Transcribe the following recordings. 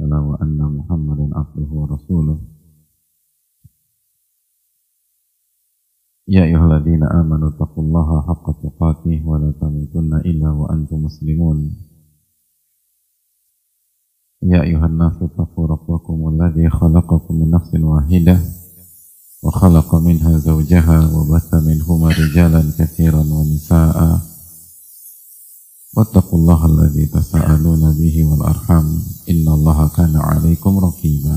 له وأن محمدا عبده ورسوله يا أيها الذين آمنوا اتقوا الله حق تقاته ولا تموتن إلا وأنتم مسلمون يا أيها الناس اتقوا ربكم الذي خلقكم من نفس واحدة وخلق منها زوجها وبث منهما رجالا كثيرا ونساء واتقوا الله الذي تساءلون به والأرحام إن الله كان عليكم رقيبا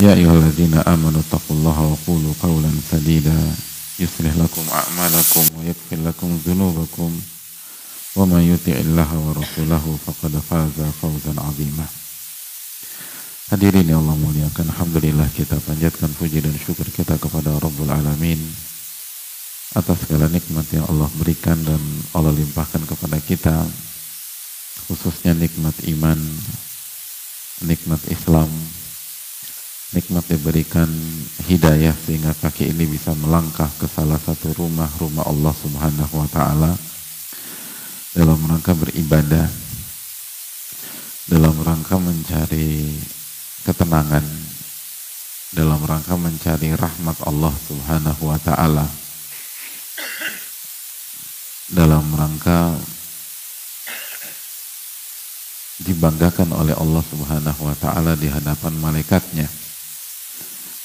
يا أيها الذين آمنوا اتقوا الله وقولوا قولا سديدا يصلح لكم أعمالكم ويغفر لكم ذنوبكم ومن يطع الله ورسوله فقد فاز فوزا عظيما Hadirin yang Allah muliakan Alhamdulillah kita panjatkan puji dan syukur kita kepada Rabbul Alamin atas segala nikmat yang Allah berikan dan Allah limpahkan kepada kita khususnya nikmat iman nikmat Islam nikmat diberikan hidayah sehingga kaki ini bisa melangkah ke salah satu rumah rumah Allah Subhanahu wa taala dalam rangka beribadah dalam rangka mencari ketenangan dalam rangka mencari rahmat Allah Subhanahu wa taala dalam rangka dibanggakan oleh Allah Subhanahu wa taala di hadapan malaikatnya.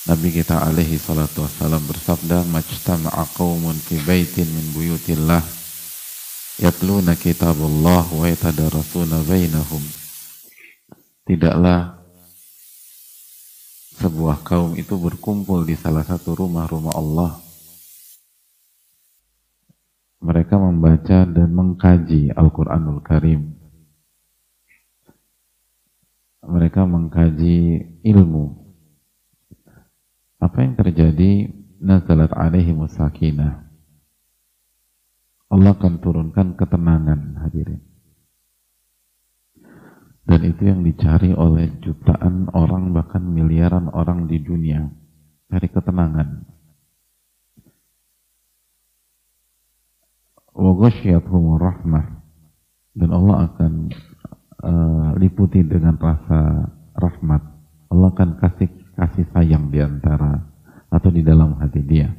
Nabi kita alaihi salatu wassalam bersabda, "Majtama'a qaumun fi baitin min buyutillah yatluna kitabullah wa yatadarasuna bainahum." Tidaklah sebuah kaum itu berkumpul di salah satu rumah-rumah Allah. Mereka membaca dan mengkaji Al-Quranul Karim. Mereka mengkaji ilmu. Apa yang terjadi? Nazalat alaihi musakinah. Allah akan turunkan ketenangan hadirin. Dan itu yang dicari oleh jutaan orang bahkan miliaran orang di dunia. Cari ketenangan. Rahmah. Dan Allah akan uh, liputi dengan rasa rahmat. Allah akan kasih kasih sayang di antara atau di dalam hati dia.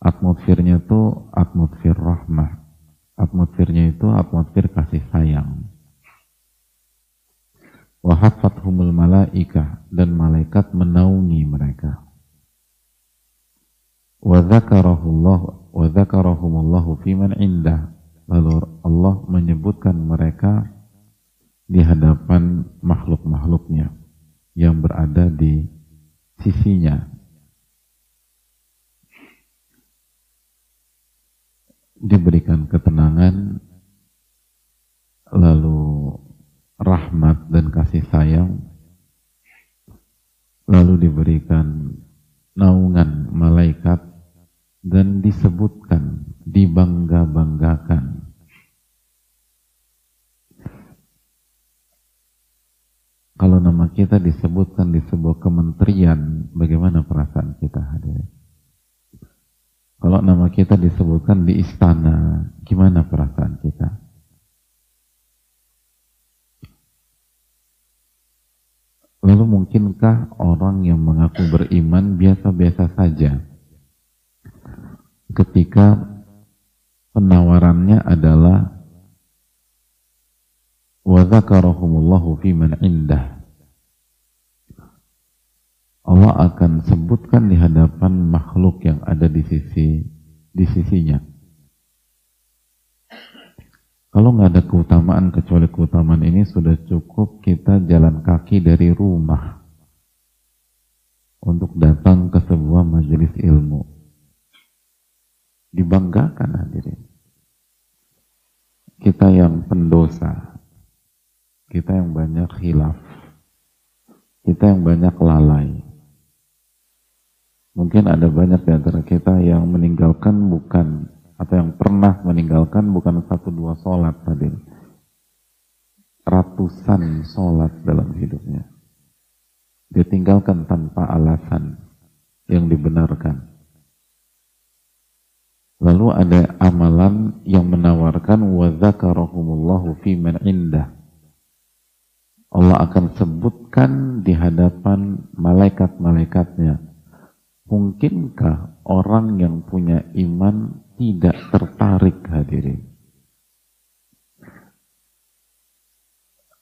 Atmosfernya itu atmosfer rahmah. Atmosfernya itu atmosfer kasih sayang wahafathumul malaika dan malaikat menaungi mereka wa wa dzakarahumullahu fiman indah lalu Allah menyebutkan mereka di hadapan makhluk-makhluknya yang berada di sisinya diberikan ketenangan lalu rahmat dan kasih sayang lalu diberikan naungan malaikat dan disebutkan dibangga-banggakan. Kalau nama kita disebutkan di sebuah kementerian bagaimana perasaan kita hadir? Kalau nama kita disebutkan di istana gimana perasaan kita? Lalu mungkinkah orang yang mengaku beriman biasa-biasa saja ketika penawarannya adalah wa dzakarahumullahu fiman indah Allah akan sebutkan di hadapan makhluk yang ada di sisi di sisinya kalau nggak ada keutamaan kecuali keutamaan ini sudah cukup kita jalan kaki dari rumah untuk datang ke sebuah majelis ilmu. Dibanggakan hadirin. Kita yang pendosa, kita yang banyak khilaf, kita yang banyak lalai. Mungkin ada banyak di antara kita yang meninggalkan bukan atau yang pernah meninggalkan bukan satu dua sholat tadi ratusan sholat dalam hidupnya dia tinggalkan tanpa alasan yang dibenarkan lalu ada amalan yang menawarkan wa dzakarahumullahu fi man indah Allah akan sebutkan di hadapan malaikat-malaikatnya. Mungkinkah orang yang punya iman tidak tertarik hadirin?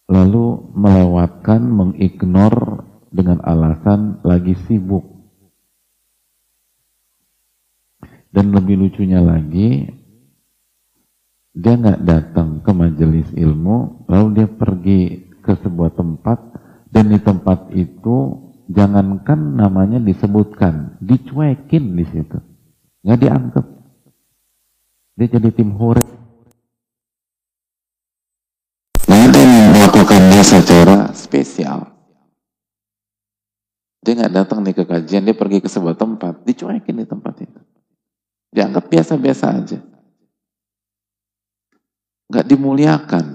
Lalu melewatkan, mengignore dengan alasan lagi sibuk. Dan lebih lucunya lagi, dia nggak datang ke majelis ilmu, lalu dia pergi ke sebuah tempat, dan di tempat itu jangankan namanya disebutkan, dicuekin di situ, nggak dianggap. Dia jadi tim hore. Nah, dia melakukannya secara spesial. Dia nggak datang nih ke kajian, dia pergi ke sebuah tempat, dicuekin di tempat itu. Dianggap biasa-biasa aja. Nggak dimuliakan.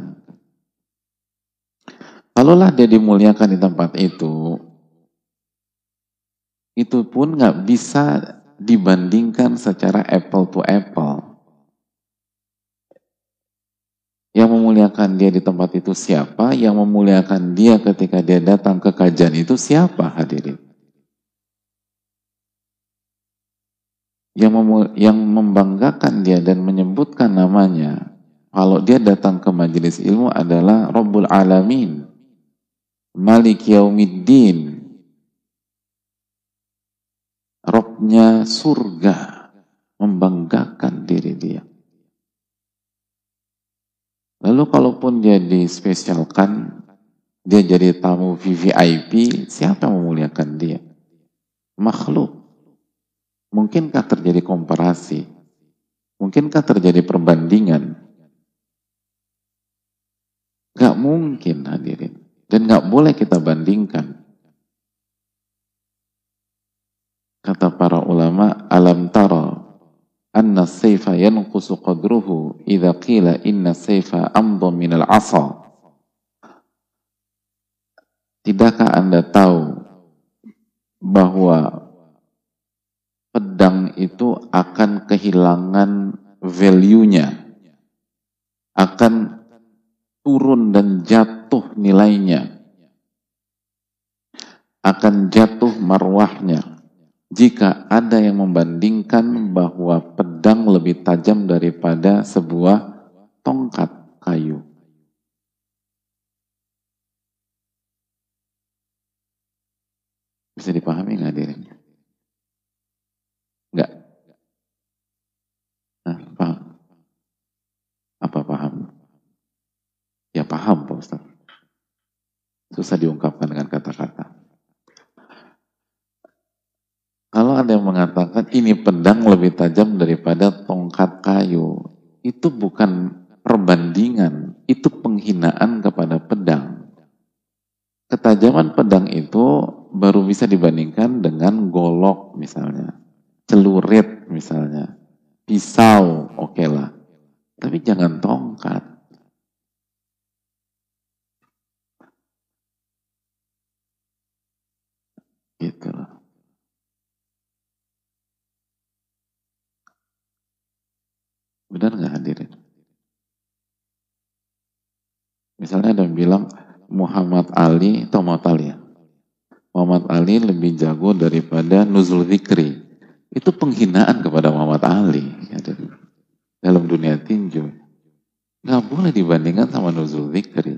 Kalaulah dia dimuliakan di tempat itu, itu pun nggak bisa dibandingkan secara apple to apple. Yang memuliakan dia di tempat itu siapa? Yang memuliakan dia ketika dia datang ke kajian itu siapa hadirin? Yang, yang membanggakan dia dan menyebutkan namanya, kalau dia datang ke majelis ilmu adalah Rabbul Alamin, Malik Yaumiddin, Robnya surga, membanggakan diri dia. Lalu kalaupun dia dispesialkan, dia jadi tamu VVIP, siapa yang memuliakan dia? Makhluk. Mungkinkah terjadi komparasi? Mungkinkah terjadi perbandingan? Gak mungkin hadirin. Dan gak boleh kita bandingkan. Kata para ulama, alam tara anna sayfa yanqusu qadruhu idza qila inna sayfa amdha min al-'asa. Tidakkah Anda tahu bahwa pedang itu akan kehilangan value-nya, akan turun dan jatuh nilainya, akan jatuh marwahnya jika ada yang membandingkan bahwa pedang lebih tajam daripada sebuah tongkat kayu. Bisa dipahami nggak dirinya? Enggak. Nah, paham? Apa paham? Ya paham Pak Ustaz. Susah diungkapkan dengan kata-kata. Kalau ada yang mengatakan ini pedang lebih tajam daripada tongkat kayu, itu bukan perbandingan, itu penghinaan kepada pedang. Ketajaman pedang itu baru bisa dibandingkan dengan golok misalnya, celurit misalnya, pisau, oke okay lah. Tapi jangan tongkat. Gitu loh. Benar nggak hadirin? Misalnya ada yang bilang Muhammad Ali atau Muhammad Ali ya? Muhammad Ali lebih jago daripada Nuzul Zikri. Itu penghinaan kepada Muhammad Ali. Ya, dalam dunia tinju. Nggak boleh dibandingkan sama Nuzul Zikri.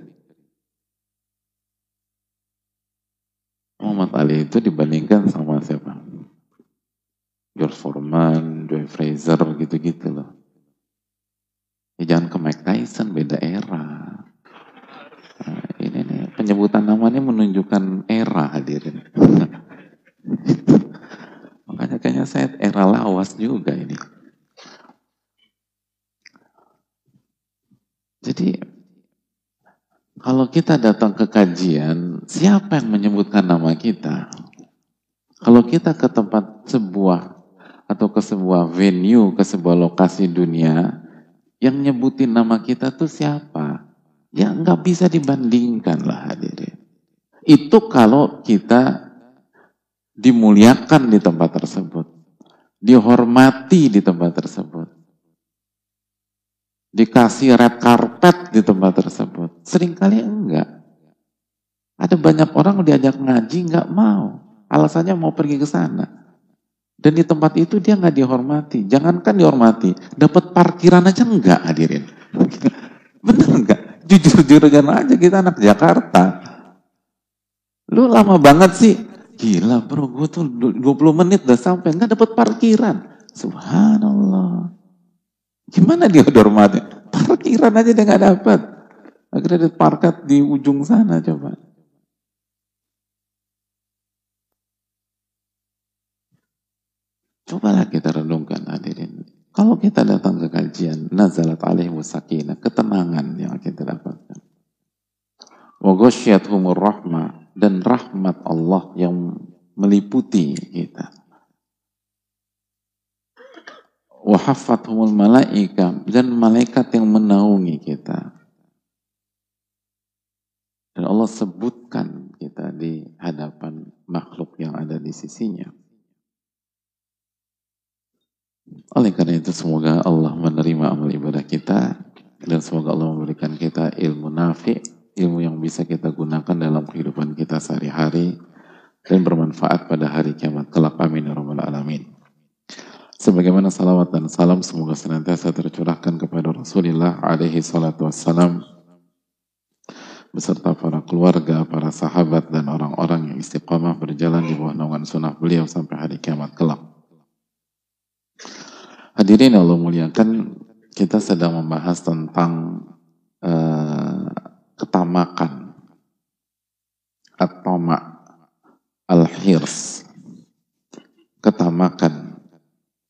Muhammad Ali itu dibandingkan sama siapa? George Foreman, Joy Fraser, gitu-gitu loh. Ya jangan ke Mike Tyson, beda era. Nah, ini nih, penyebutan namanya menunjukkan era hadirin. Makanya kayaknya saya era lawas juga ini. Jadi kalau kita datang ke kajian, siapa yang menyebutkan nama kita? Kalau kita ke tempat sebuah atau ke sebuah venue, ke sebuah lokasi dunia, yang nyebutin nama kita tuh siapa? Ya nggak bisa dibandingkan lah hadirin. Itu kalau kita dimuliakan di tempat tersebut. Dihormati di tempat tersebut. Dikasih red carpet di tempat tersebut. Seringkali enggak. Ada banyak orang diajak ngaji nggak mau. Alasannya mau pergi ke sana. Dan di tempat itu dia nggak dihormati. Jangankan dihormati, dapat parkiran aja nggak hadirin. Bener nggak? Jujur-jujuran aja kita anak Jakarta. Lu lama banget sih. Gila bro, gue tuh 20 menit udah sampai nggak dapat parkiran. Subhanallah. Gimana dia dihormati? Parkiran aja dia nggak dapat. Akhirnya dia parkat di ujung sana coba. Cobalah kita renungkan hadirin. Kalau kita datang ke kajian, nazalat alaihi sakinah, ketenangan yang kita dapatkan. Wa humur rahmah dan rahmat Allah yang meliputi kita. Wa humul malaika dan malaikat yang menaungi kita. Dan Allah sebutkan kita di hadapan makhluk yang ada di sisinya. Oleh karena itu semoga Allah menerima amal ibadah kita dan semoga Allah memberikan kita ilmu nafi, ilmu yang bisa kita gunakan dalam kehidupan kita sehari-hari dan bermanfaat pada hari kiamat kelak. Amin ya rabbal alamin. Sebagaimana salawat dan salam semoga senantiasa tercurahkan kepada Rasulullah alaihi salatu wassalam. Beserta para keluarga, para sahabat dan orang-orang yang istiqamah berjalan di bawah naungan sunnah beliau sampai hari kiamat kelak. Hadirin Allah muliakan, kita sedang membahas tentang uh, ketamakan atau al-hirs. Ketamakan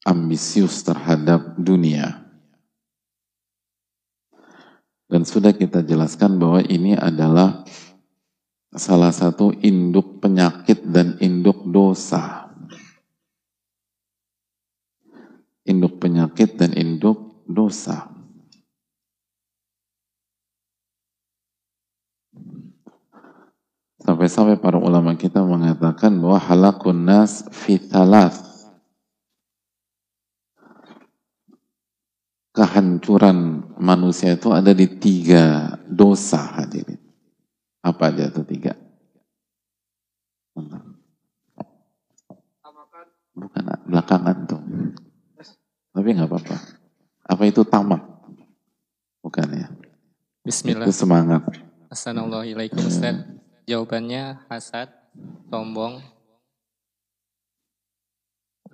ambisius terhadap dunia dan sudah kita jelaskan bahwa ini adalah salah satu induk penyakit dan induk dosa induk penyakit dan induk dosa. Sampai-sampai para ulama kita mengatakan bahwa halakun nas fitalas. Kehancuran manusia itu ada di tiga dosa hadirin. Apa aja itu tiga? Bukan belakangan tuh. Tapi nggak apa-apa. Apa itu tamak? Bukan ya. Bismillah. Itu semangat. Assalamualaikum Ustaz. Jawabannya hasad, sombong,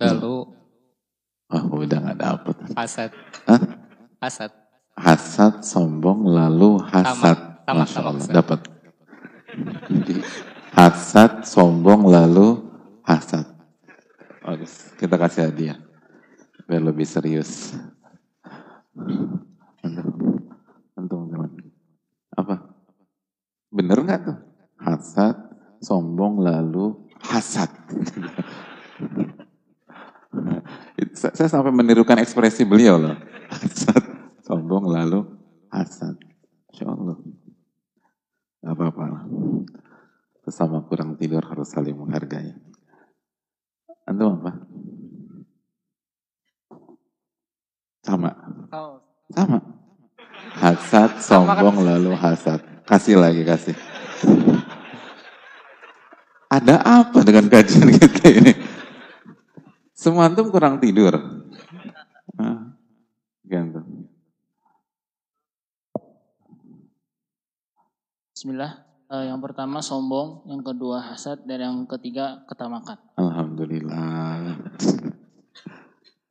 lalu Ah, oh, udah nggak dapet. Hasad. Hah? Hasad. Hasad, sombong, lalu hasad. Tamak, tamak, Masya Allah, dapat. hasad, sombong, lalu hasad. Bagus, kita kasih hadiah biar lebih serius. Antum, antum, Apa? Bener nggak tuh? Hasad, sombong, lalu hasad. Saya sampai menirukan ekspresi beliau loh. Lalu hasad. Insya Allah. Gak apa-apa. Sesama kurang tidur harus saling menghargai. Antum apa? Sama. Sama. Hasad, sombong, lalu hasad. Kasih lagi, kasih. Ada apa dengan kajian kita ini? Semua antum kurang tidur. Ah, gantung. Bismillah. Uh, yang pertama sombong, yang kedua hasad, dan yang ketiga ketamakan. Alhamdulillah.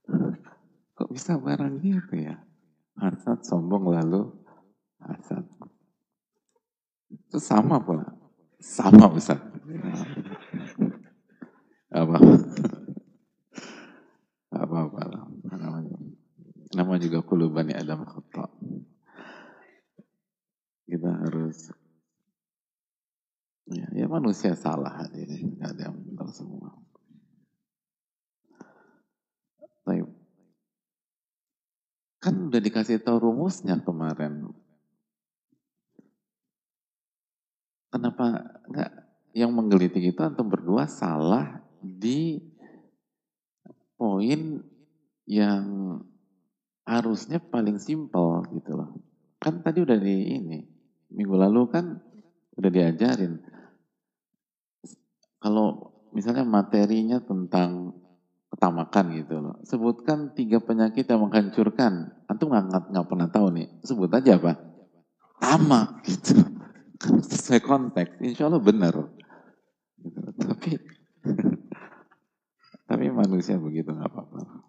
Kok bisa barang gitu ya? Hasad, sombong, lalu hasad. Itu sama pula. Sama Ustaz. Apa? Apa-apa lah. Namanya, nama juga kulubani Adam Khutta. Kita harus ya, ya manusia salah hadirin. Gak ada yang benar semua. Baik. Kan udah dikasih tahu rumusnya kemarin. Kenapa enggak yang menggelitik itu antum berdua salah di poin yang harusnya paling simpel gitu loh. Kan tadi udah di ini, minggu lalu kan udah diajarin. Kalau misalnya materinya tentang ketamakan gitu loh. Sebutkan tiga penyakit yang menghancurkan. Antum nggak nggak pernah tahu nih. Sebut aja apa? Tamak gitu. Sesuai konteks. Insya Allah benar. Gitu. Tapi tapi manusia begitu nggak apa-apa.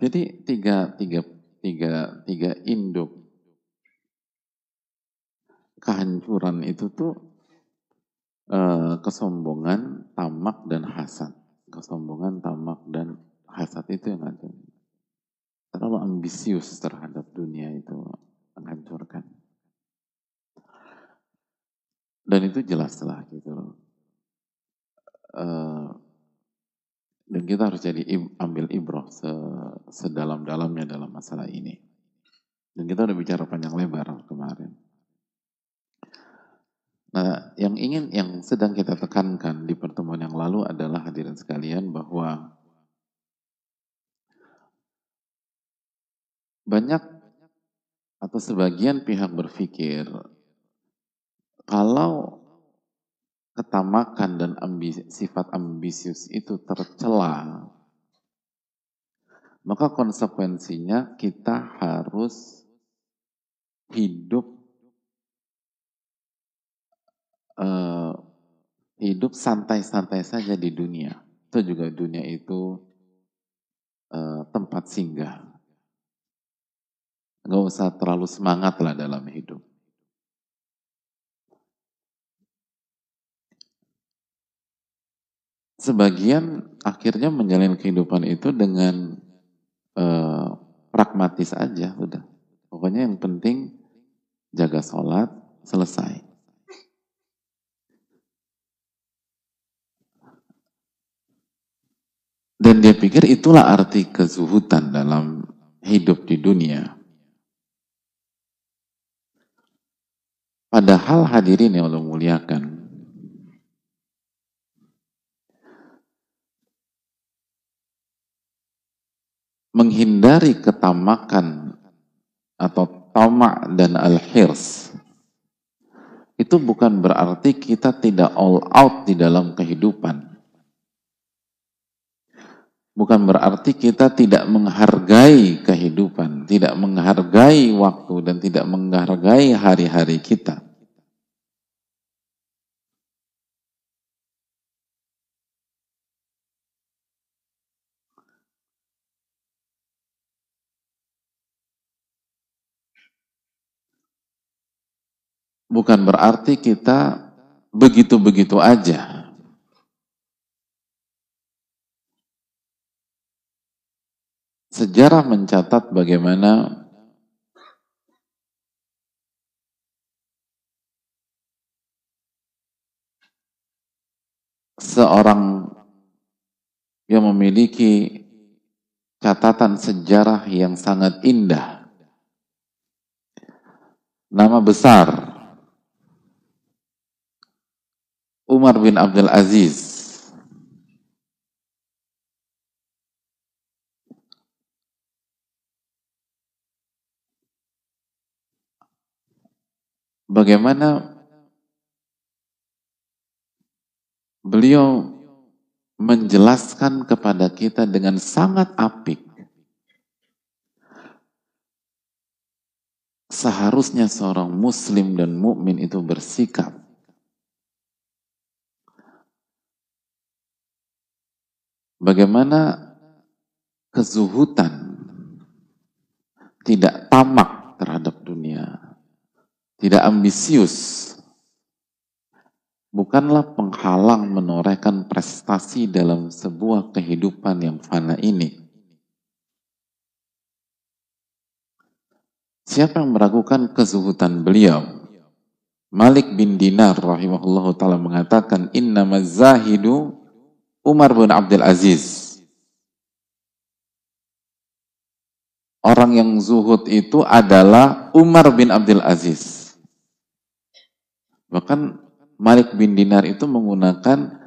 Jadi tiga, tiga, tiga, tiga induk kehancuran itu tuh eh, kesombongan, tamak dan hasad. Kesombongan, tamak dan hasad itu yang ada. Terlalu ambisius terhadap dunia itu menghancurkan. Dan itu jelas lah gitu loh. Uh, dan kita harus jadi ambil ibroh sedalam-dalamnya dalam masalah ini. Dan kita udah bicara panjang lebar kemarin. Nah, yang ingin yang sedang kita tekankan di pertemuan yang lalu adalah hadirin sekalian bahwa banyak atau sebagian pihak berpikir kalau ketamakan dan ambisi, sifat ambisius itu tercela, maka konsekuensinya kita harus hidup uh, hidup santai-santai saja di dunia. Itu juga dunia itu uh, tempat singgah. Gak usah terlalu semangat lah dalam hidup. Sebagian akhirnya menjalin kehidupan itu dengan uh, pragmatis aja, udah. Pokoknya yang penting jaga sholat, selesai. Dan dia pikir itulah arti kezuhutan dalam hidup di dunia. Padahal hadirin yang Allah muliakan, menghindari ketamakan atau tamak dan al-hirs itu bukan berarti kita tidak all out di dalam kehidupan. Bukan berarti kita tidak menghargai kehidupan, tidak menghargai waktu, dan tidak menghargai hari-hari kita. Bukan berarti kita begitu-begitu aja Sejarah mencatat bagaimana seorang yang memiliki catatan sejarah yang sangat indah. Nama besar Umar bin Abdul Aziz bagaimana beliau menjelaskan kepada kita dengan sangat apik. Seharusnya seorang muslim dan mukmin itu bersikap bagaimana kezuhutan tidak tamak terhadap dunia tidak ambisius, bukanlah penghalang menorehkan prestasi dalam sebuah kehidupan yang fana ini. Siapa yang meragukan kezuhutan beliau? Malik bin Dinar rahimahullah ta'ala mengatakan, Inna mazahidu Umar bin Abdul Aziz. Orang yang zuhud itu adalah Umar bin Abdul Aziz. Bahkan Malik bin Dinar itu menggunakan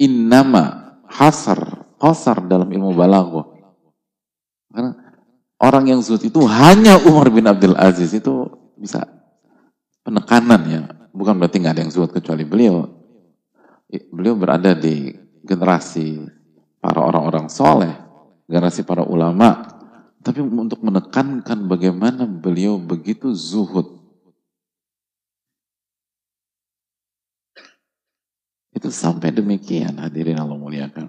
innama hasar, hasar dalam ilmu balaghah. Karena orang yang zuhud itu hanya Umar bin Abdul Aziz itu bisa penekanan ya. Bukan berarti nggak ada yang zuhud kecuali beliau. Beliau berada di generasi para orang-orang soleh, generasi para ulama. Tapi untuk menekankan bagaimana beliau begitu zuhud. Itu sampai demikian hadirin Allah muliakan.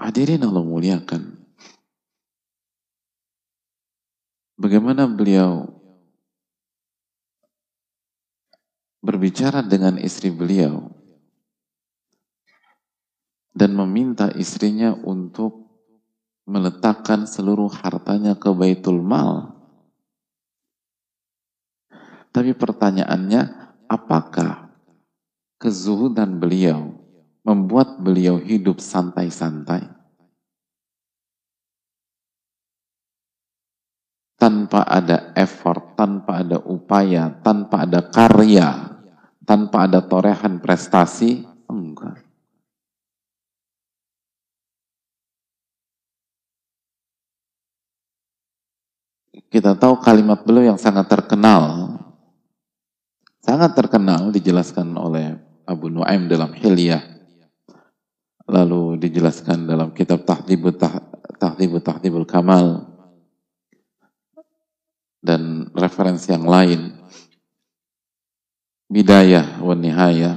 Hadirin Allah muliakan. Bagaimana beliau berbicara dengan istri beliau dan meminta istrinya untuk meletakkan seluruh hartanya ke baitul mal. Tapi pertanyaannya, apakah kezuhudan beliau membuat beliau hidup santai-santai. Tanpa ada effort, tanpa ada upaya, tanpa ada karya, tanpa ada torehan prestasi, enggak. Kita tahu kalimat beliau yang sangat terkenal, sangat terkenal dijelaskan oleh Abu Nuaim dalam Hilyah lalu dijelaskan dalam kitab Tahdhibut Tahdhibut Tahdhibul Kamal. Dan referensi yang lain. Bidayah wa Nihayah.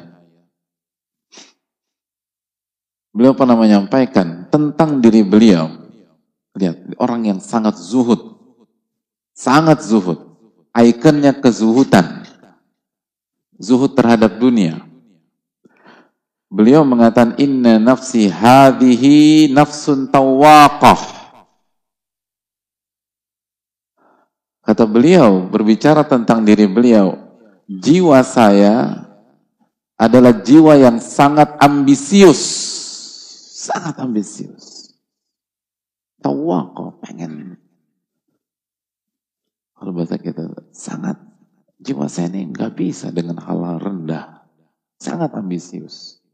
Beliau pernah menyampaikan tentang diri beliau. Lihat orang yang sangat zuhud sangat zuhud ikonnya kezuhudan zuhud terhadap dunia Beliau mengatakan inna nafsi hadhihi nafsun tawaqah. Kata beliau berbicara tentang diri beliau, jiwa saya adalah jiwa yang sangat ambisius. Sangat ambisius. Tawaqah, pengen. Bahasa kita sangat jiwa saya ini nggak bisa dengan hal-hal rendah. Sangat ambisius.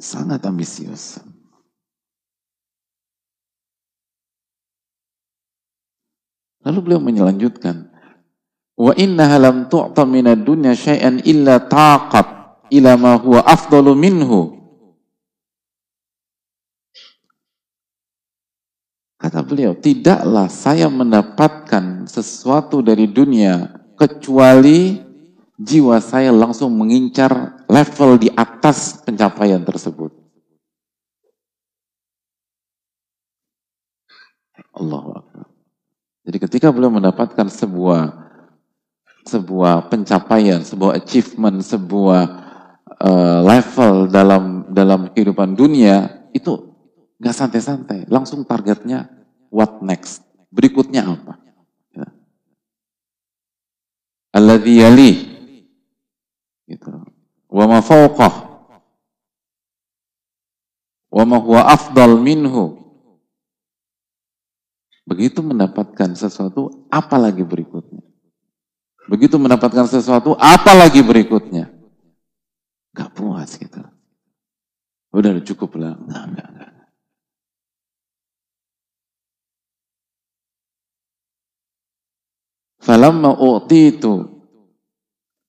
sangat ambisius. Lalu beliau menyelanjutkan, wa inna lam tu'ta minad dunya syai'an illa taqat ila ma huwa afdalu minhu. Kata beliau, tidaklah saya mendapatkan sesuatu dari dunia kecuali jiwa saya langsung mengincar level di atas pencapaian tersebut. Allah Jadi ketika beliau mendapatkan sebuah sebuah pencapaian, sebuah achievement, sebuah uh, level dalam dalam kehidupan dunia itu nggak santai-santai, langsung targetnya what next, berikutnya apa? Ya. Alladhi yali Gitu. Wa ma huwa afdal minhu. Begitu mendapatkan sesuatu, apa lagi berikutnya? Begitu mendapatkan sesuatu, apa lagi berikutnya? Gak puas gitu. Udah cukup lah. Enggak, enggak, enggak. Falamma u'titu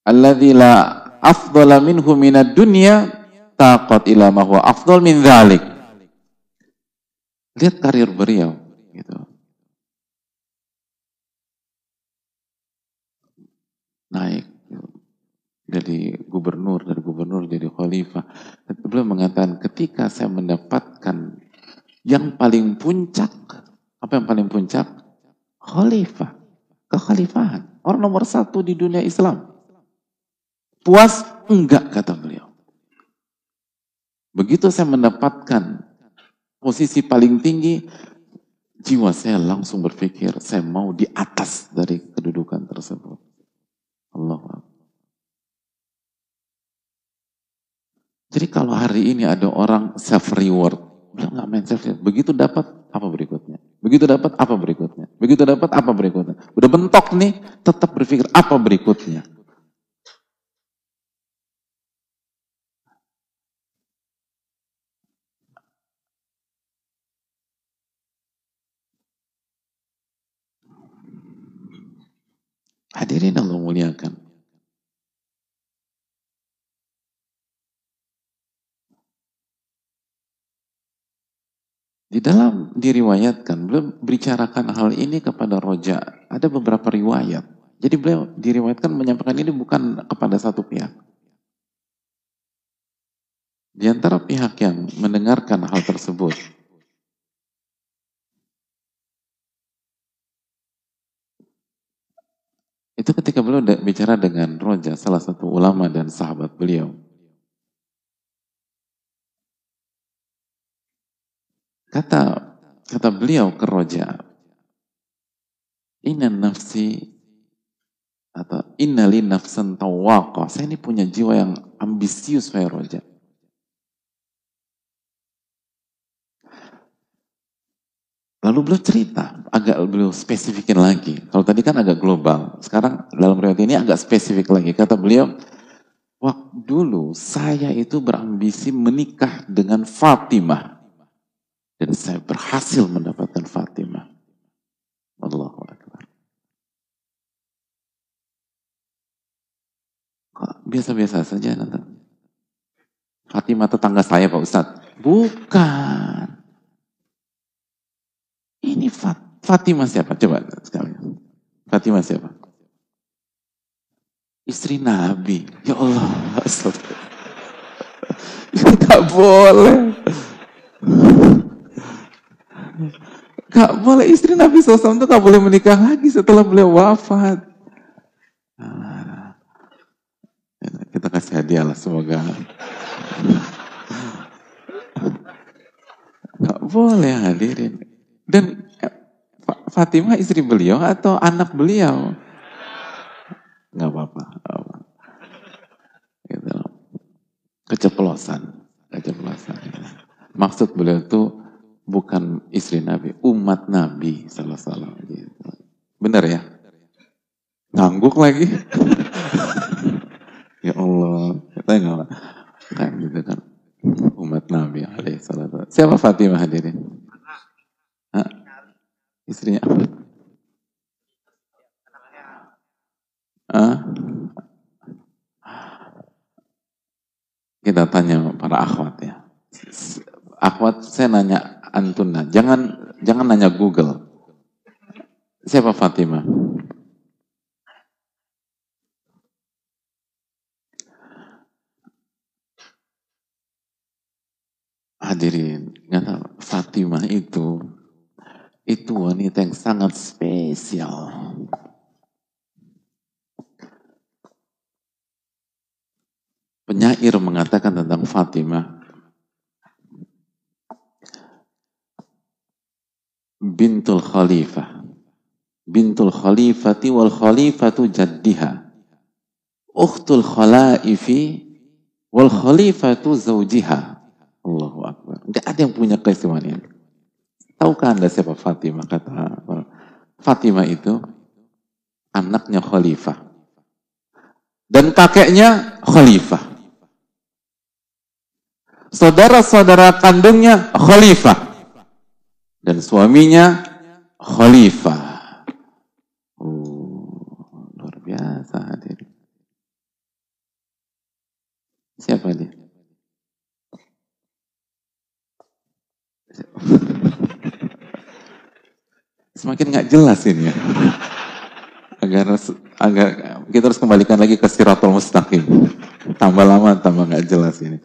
alladzi la afdala minhu minad dunya taqat ila ma huwa afdal min dhalik. Lihat karir beliau gitu. Naik dari gubernur, dari gubernur jadi khalifah. Beliau mengatakan ketika saya mendapatkan yang paling puncak, apa yang paling puncak? Khalifah, kekhalifahan. Orang nomor satu di dunia Islam. Puas? Enggak, kata beliau. Begitu saya mendapatkan posisi paling tinggi, jiwa saya langsung berpikir, saya mau di atas dari kedudukan tersebut. Allah Jadi kalau hari ini ada orang self reward, beliau nggak main self reward. Begitu dapat apa berikutnya? Begitu dapat apa berikutnya? Begitu dapat apa berikutnya? Udah bentok nih, tetap berpikir apa berikutnya. Hadirin Allah muliakan. Di dalam diriwayatkan, beliau bicarakan hal ini kepada roja. Ada beberapa riwayat. Jadi beliau diriwayatkan menyampaikan ini bukan kepada satu pihak. Di antara pihak yang mendengarkan hal tersebut, itu ketika beliau bicara dengan roja, salah satu ulama dan sahabat beliau. Kata kata beliau ke Roja, Inna nafsi atau innali nafsan tawaqah. Saya ini punya jiwa yang ambisius, saya Roja. Lalu beliau cerita, agak beliau spesifikin lagi. Kalau tadi kan agak global, sekarang dalam riwayat ini agak spesifik lagi. Kata beliau, waktu dulu saya itu berambisi menikah dengan Fatimah. Dan saya berhasil mendapatkan Fatimah. Allahu Akbar. Biasa-biasa saja nanti. Fatimah tetangga saya Pak Ustadz. Bukan. Ini Fat Fatimah siapa? Coba sekali. Fatimah siapa? Istri Nabi. Ya Allah. Gak boleh. Gak boleh istri Nabi SAW itu gak boleh menikah lagi setelah beliau wafat. Nah, kita kasih hadiah lah semoga. Gak boleh hadirin. Dan Fatimah istri beliau atau anak beliau? Gak apa-apa. Gitu. Keceplosan. Keceplosan. Maksud beliau itu bukan istri Nabi, umat Nabi salah salah gitu. Ya? Ngangguk lagi. ya Allah, kita nggak kan gitu kan umat Nabi alaihissalam. Siapa Fatimah hadirin? Hah? Istrinya apa? Hah? Kita tanya para akhwat ya. Akhwat saya nanya antuna. Jangan jangan nanya Google. Siapa Fatimah? Hadirin, tahu Fatimah itu itu wanita yang sangat spesial. Penyair mengatakan tentang Fatimah, bintul khalifah. Bintul khalifati wal khalifatu jaddiha. Ukhtul khalaifi wal khalifatu zawjiha. Allahu Akbar. Enggak ada yang punya keistimewaan ini. Tahukah anda siapa Fatimah? Kata Fatimah itu anaknya khalifah. Dan kakeknya khalifah. Saudara-saudara kandungnya khalifah dan suaminya khalifah. Oh, luar biasa hadir. Siapa dia? Semakin nggak jelas ini ya. Agar agak kita harus kembalikan lagi ke siratul mustaqim. Tambah lama tambah nggak jelas ini.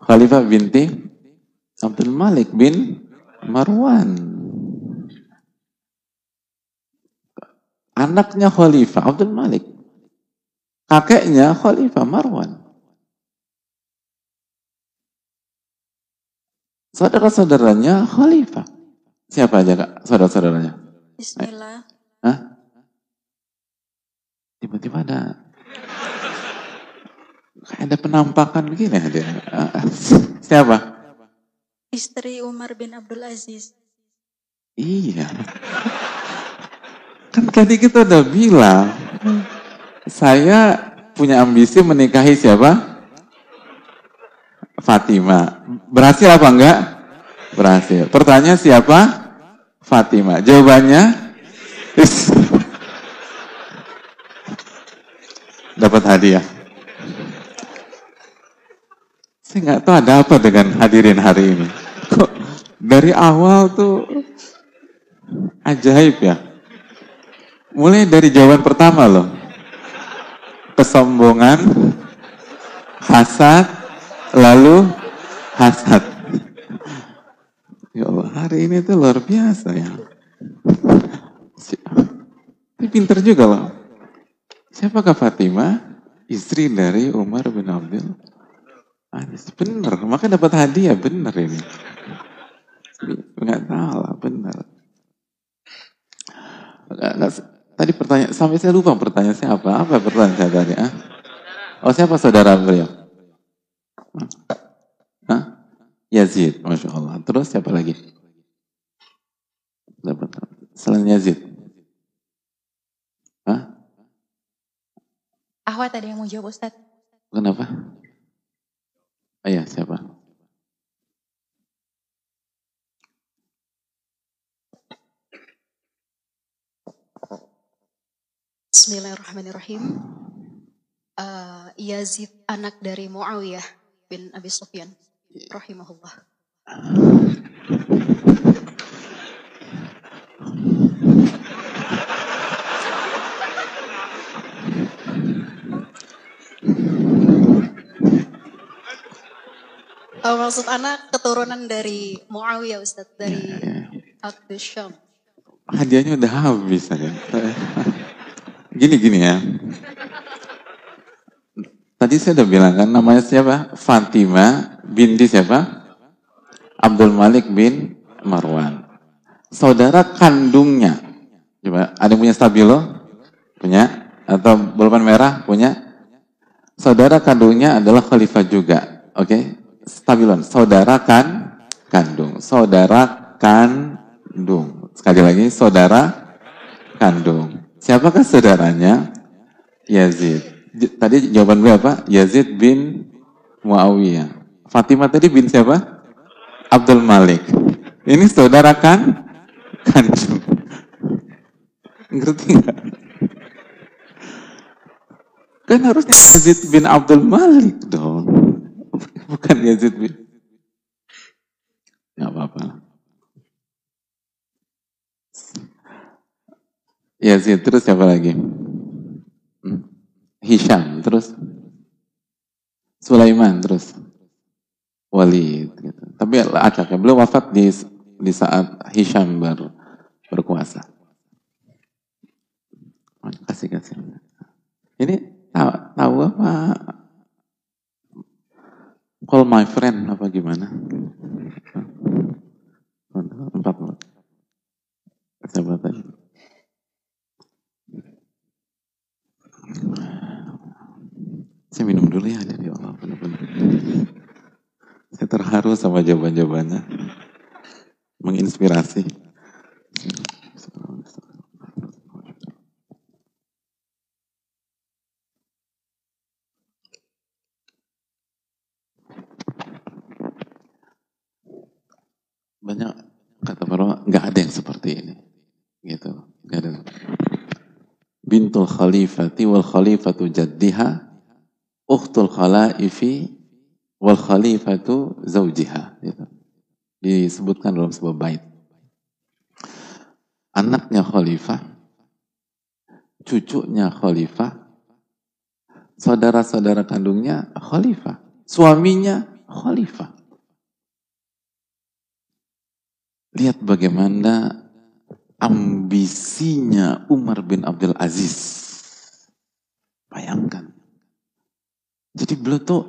Khalifah binti Abdul Malik bin Marwan. Anaknya Khalifah Abdul Malik. Kakeknya Khalifah Marwan. Saudara-saudaranya Khalifah. Siapa aja kak saudara-saudaranya? Bismillah. Hah? Tiba-tiba ada kayak ada penampakan begini ada. Siapa? Istri Umar bin Abdul Aziz. Iya. Kan tadi kita udah bilang, saya punya ambisi menikahi siapa? Fatima. Berhasil apa enggak? Berhasil. Pertanyaan siapa? Fatima. Jawabannya? Dapat hadiah. Saya nggak tahu ada apa dengan hadirin hari ini. Dari awal tuh ajaib ya. Mulai dari jawaban pertama loh. Kesombongan, hasad, lalu hasad. Ya Allah, hari ini tuh luar biasa ya. Ini pinter juga loh. Siapakah Fatimah? Istri dari Umar bin Abdul Aziz. Bener, maka dapat hadiah, bener ini. Enggak salah, enggak, tadi pertanyaan, sampai saya lupa pertanyaan saya apa? Apa pertanyaan saya tadi? Ah? Oh siapa saudara beliau? Hah? Yazid, Masya Allah. Terus siapa lagi? Dapat. Selain Yazid. Hah? Ahwat ada yang mau jawab Ustaz. Kenapa? Oh iya, siapa? Bismillahirrahmanirrahim. Uh, Yazid anak dari Muawiyah bin Abi Sufyan rahimahullah. Oh, maksud anak keturunan dari Muawiyah Ustaz dari ya, ya. Syam. Hadiahnya udah habis aja. Gini gini ya. Tadi saya udah bilang kan namanya siapa? Fatima binti siapa? Abdul Malik bin Marwan. Saudara kandungnya. Coba, ada yang punya stabilo? Punya? Atau bolpen merah? Punya? Saudara kandungnya adalah khalifah juga. Oke? Okay? stabilon. Saudara kan kandung. Saudara kandung. Sekali lagi, saudara kandung. Siapakah saudaranya? Yazid. Tadi jawaban beliau apa? Yazid bin Muawiyah. Fatimah tadi bin siapa? Abdul Malik. Ini saudara kan? Kandung. Ngerti nggak? Kan harusnya Yazid bin Abdul Malik dong. Bukan Yazid bin. Gak apa-apa. Yazid, terus siapa lagi? Hmm. Hisham, terus Sulaiman, terus Walid. Gitu. Tapi acaknya belum wafat di di saat Hisham ber, berkuasa. Kasih kasih. Ini tahu, tahu apa Call my friend apa gimana? Empat menit. Siapa tadi? Saya minum dulu ya, jadi Allah benar-benar. Saya terharu sama jawaban-jawabannya. Menginspirasi. banyak kata para nggak ada yang seperti ini gitu nggak ada bintul khalifati wal khalifatu jaddiha ukhtul khalaifi wal khalifatu zaujiha gitu. disebutkan dalam sebuah bait. Anaknya khalifah cucunya khalifah saudara-saudara kandungnya khalifah suaminya khalifah. Lihat bagaimana ambisinya Umar bin Abdul Aziz. Bayangkan. Jadi beliau tuh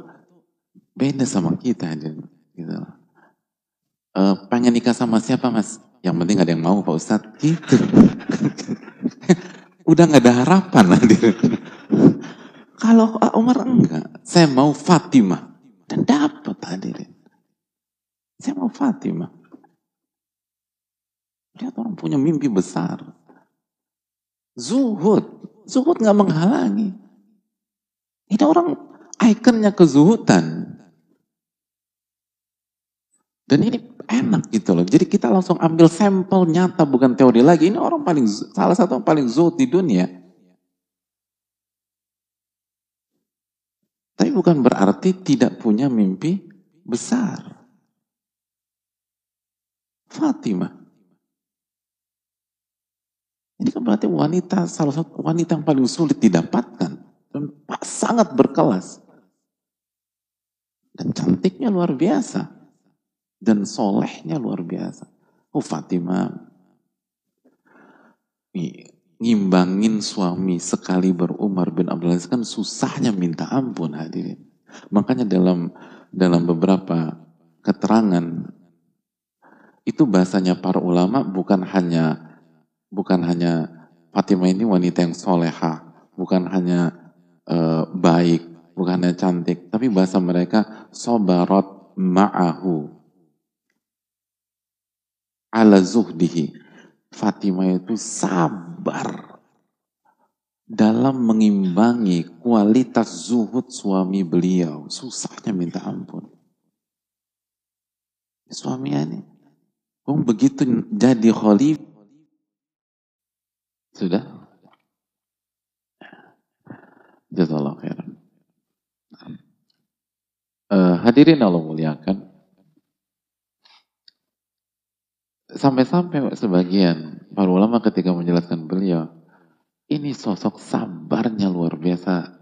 beda sama kita. Gitu. Uh, pengen nikah sama siapa mas? Yang penting ada yang mau Pak Ustadz. Gitu. Udah gak ada harapan hadir. Kalau Umar enggak, saya mau Fatimah. Dan dapat hadirin. Saya mau Fatimah. Lihat orang punya mimpi besar. Zuhud. Zuhud nggak menghalangi. Ini orang ikonnya kezuhudan. Dan ini enak gitu loh. Jadi kita langsung ambil sampel nyata bukan teori lagi. Ini orang paling salah satu yang paling zuhud di dunia. Tapi bukan berarti tidak punya mimpi besar. Fatimah. Ini kan berarti wanita, salah satu wanita yang paling sulit didapatkan. Dan sangat berkelas. Dan cantiknya luar biasa dan solehnya luar biasa. Oh Fatimah, ngimbangin suami sekali berumar bin Abdul Aziz kan susahnya minta ampun hadirin. Makanya dalam dalam beberapa keterangan itu bahasanya para ulama bukan hanya bukan hanya Fatimah ini wanita yang soleha, bukan hanya uh, baik, bukan hanya cantik, tapi bahasa mereka sobarot ma'ahu ala zuhdihi. Fatimah itu sabar dalam mengimbangi kualitas zuhud suami beliau. Susahnya minta ampun. Suami ini, begitu jadi khalif, sudah? Jazakallah khairan. Uh, hadirin Allah muliakan. Sampai-sampai sebagian para ulama ketika menjelaskan beliau, ini sosok sabarnya luar biasa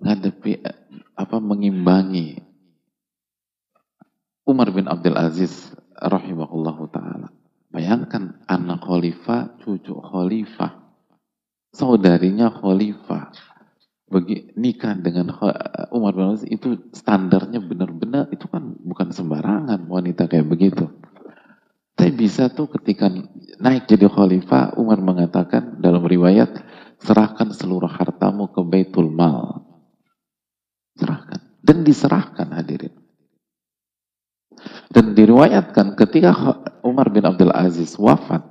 ngadepi apa mengimbangi Umar bin Abdul Aziz rahimahullahu taala. Bayangkan anak khalifah, cucu khalifah, saudarinya khalifah. Bagi nikah dengan Umar bin Aziz itu standarnya benar-benar itu kan bukan sembarangan wanita kayak begitu. Tapi bisa tuh ketika naik jadi khalifah, Umar mengatakan dalam riwayat, serahkan seluruh hartamu ke Baitul Mal. Serahkan. Dan diserahkan hadirin. Dan diriwayatkan ketika Umar bin Abdul Aziz wafat,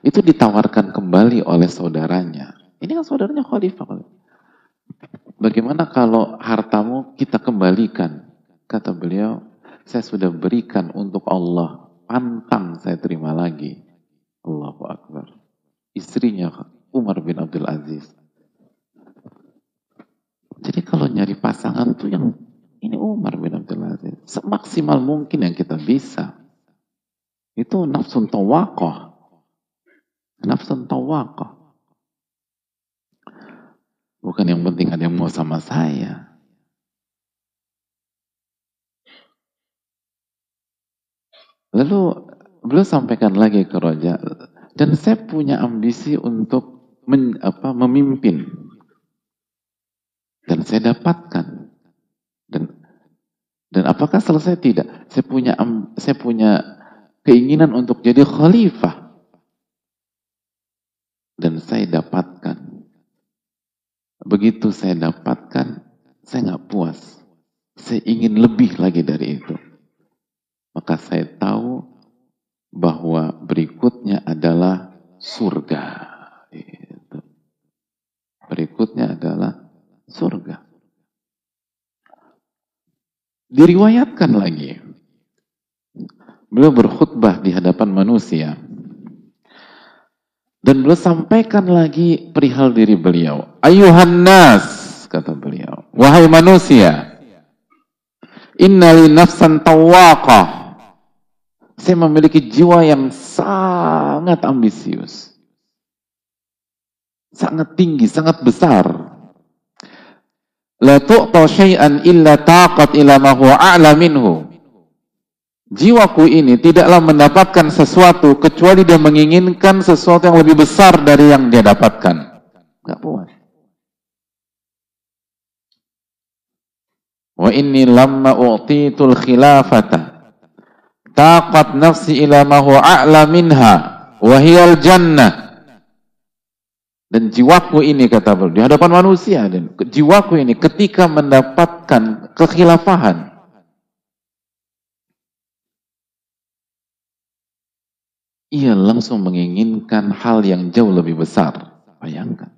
itu ditawarkan kembali oleh saudaranya. Ini kan saudaranya khalifah. Bagaimana kalau hartamu kita kembalikan? Kata beliau, saya sudah berikan untuk Allah pantang saya terima lagi. Allahu Akbar. Istrinya Umar bin Abdul Aziz. Jadi kalau nyari pasangan tuh yang ini Umar bin Abdul Aziz. Semaksimal mungkin yang kita bisa. Itu nafsun tawakoh. Nafsun tawakoh. Bukan yang penting ada yang mau sama saya. Lalu beliau sampaikan lagi ke Roja, dan saya punya ambisi untuk men, apa, memimpin. Dan saya dapatkan. Dan apakah selesai tidak? Saya punya saya punya keinginan untuk jadi khalifah. Dan saya dapatkan. Begitu saya dapatkan, saya nggak puas. Saya ingin lebih lagi dari itu maka saya tahu bahwa berikutnya adalah surga. Berikutnya adalah surga. Diriwayatkan lagi, beliau berkhutbah di hadapan manusia. Dan beliau sampaikan lagi perihal diri beliau. Ayuhan nas, kata beliau. Wahai manusia, innali nafsan tawaqah saya memiliki jiwa yang sangat ambisius. Sangat tinggi, sangat besar. La tu'ta syai'an illa taqat ila ma huwa a'la minhu. Jiwaku ini tidaklah mendapatkan sesuatu kecuali dia menginginkan sesuatu yang lebih besar dari yang dia dapatkan. Enggak puas. Wa inni lamma u'titul khilafata taqat nafsi ila ma huwa a'la minha wa hiyal jannah dan jiwaku ini kata beliau di hadapan manusia dan jiwaku ini ketika mendapatkan kekhilafahan ia langsung menginginkan hal yang jauh lebih besar. Bayangkan.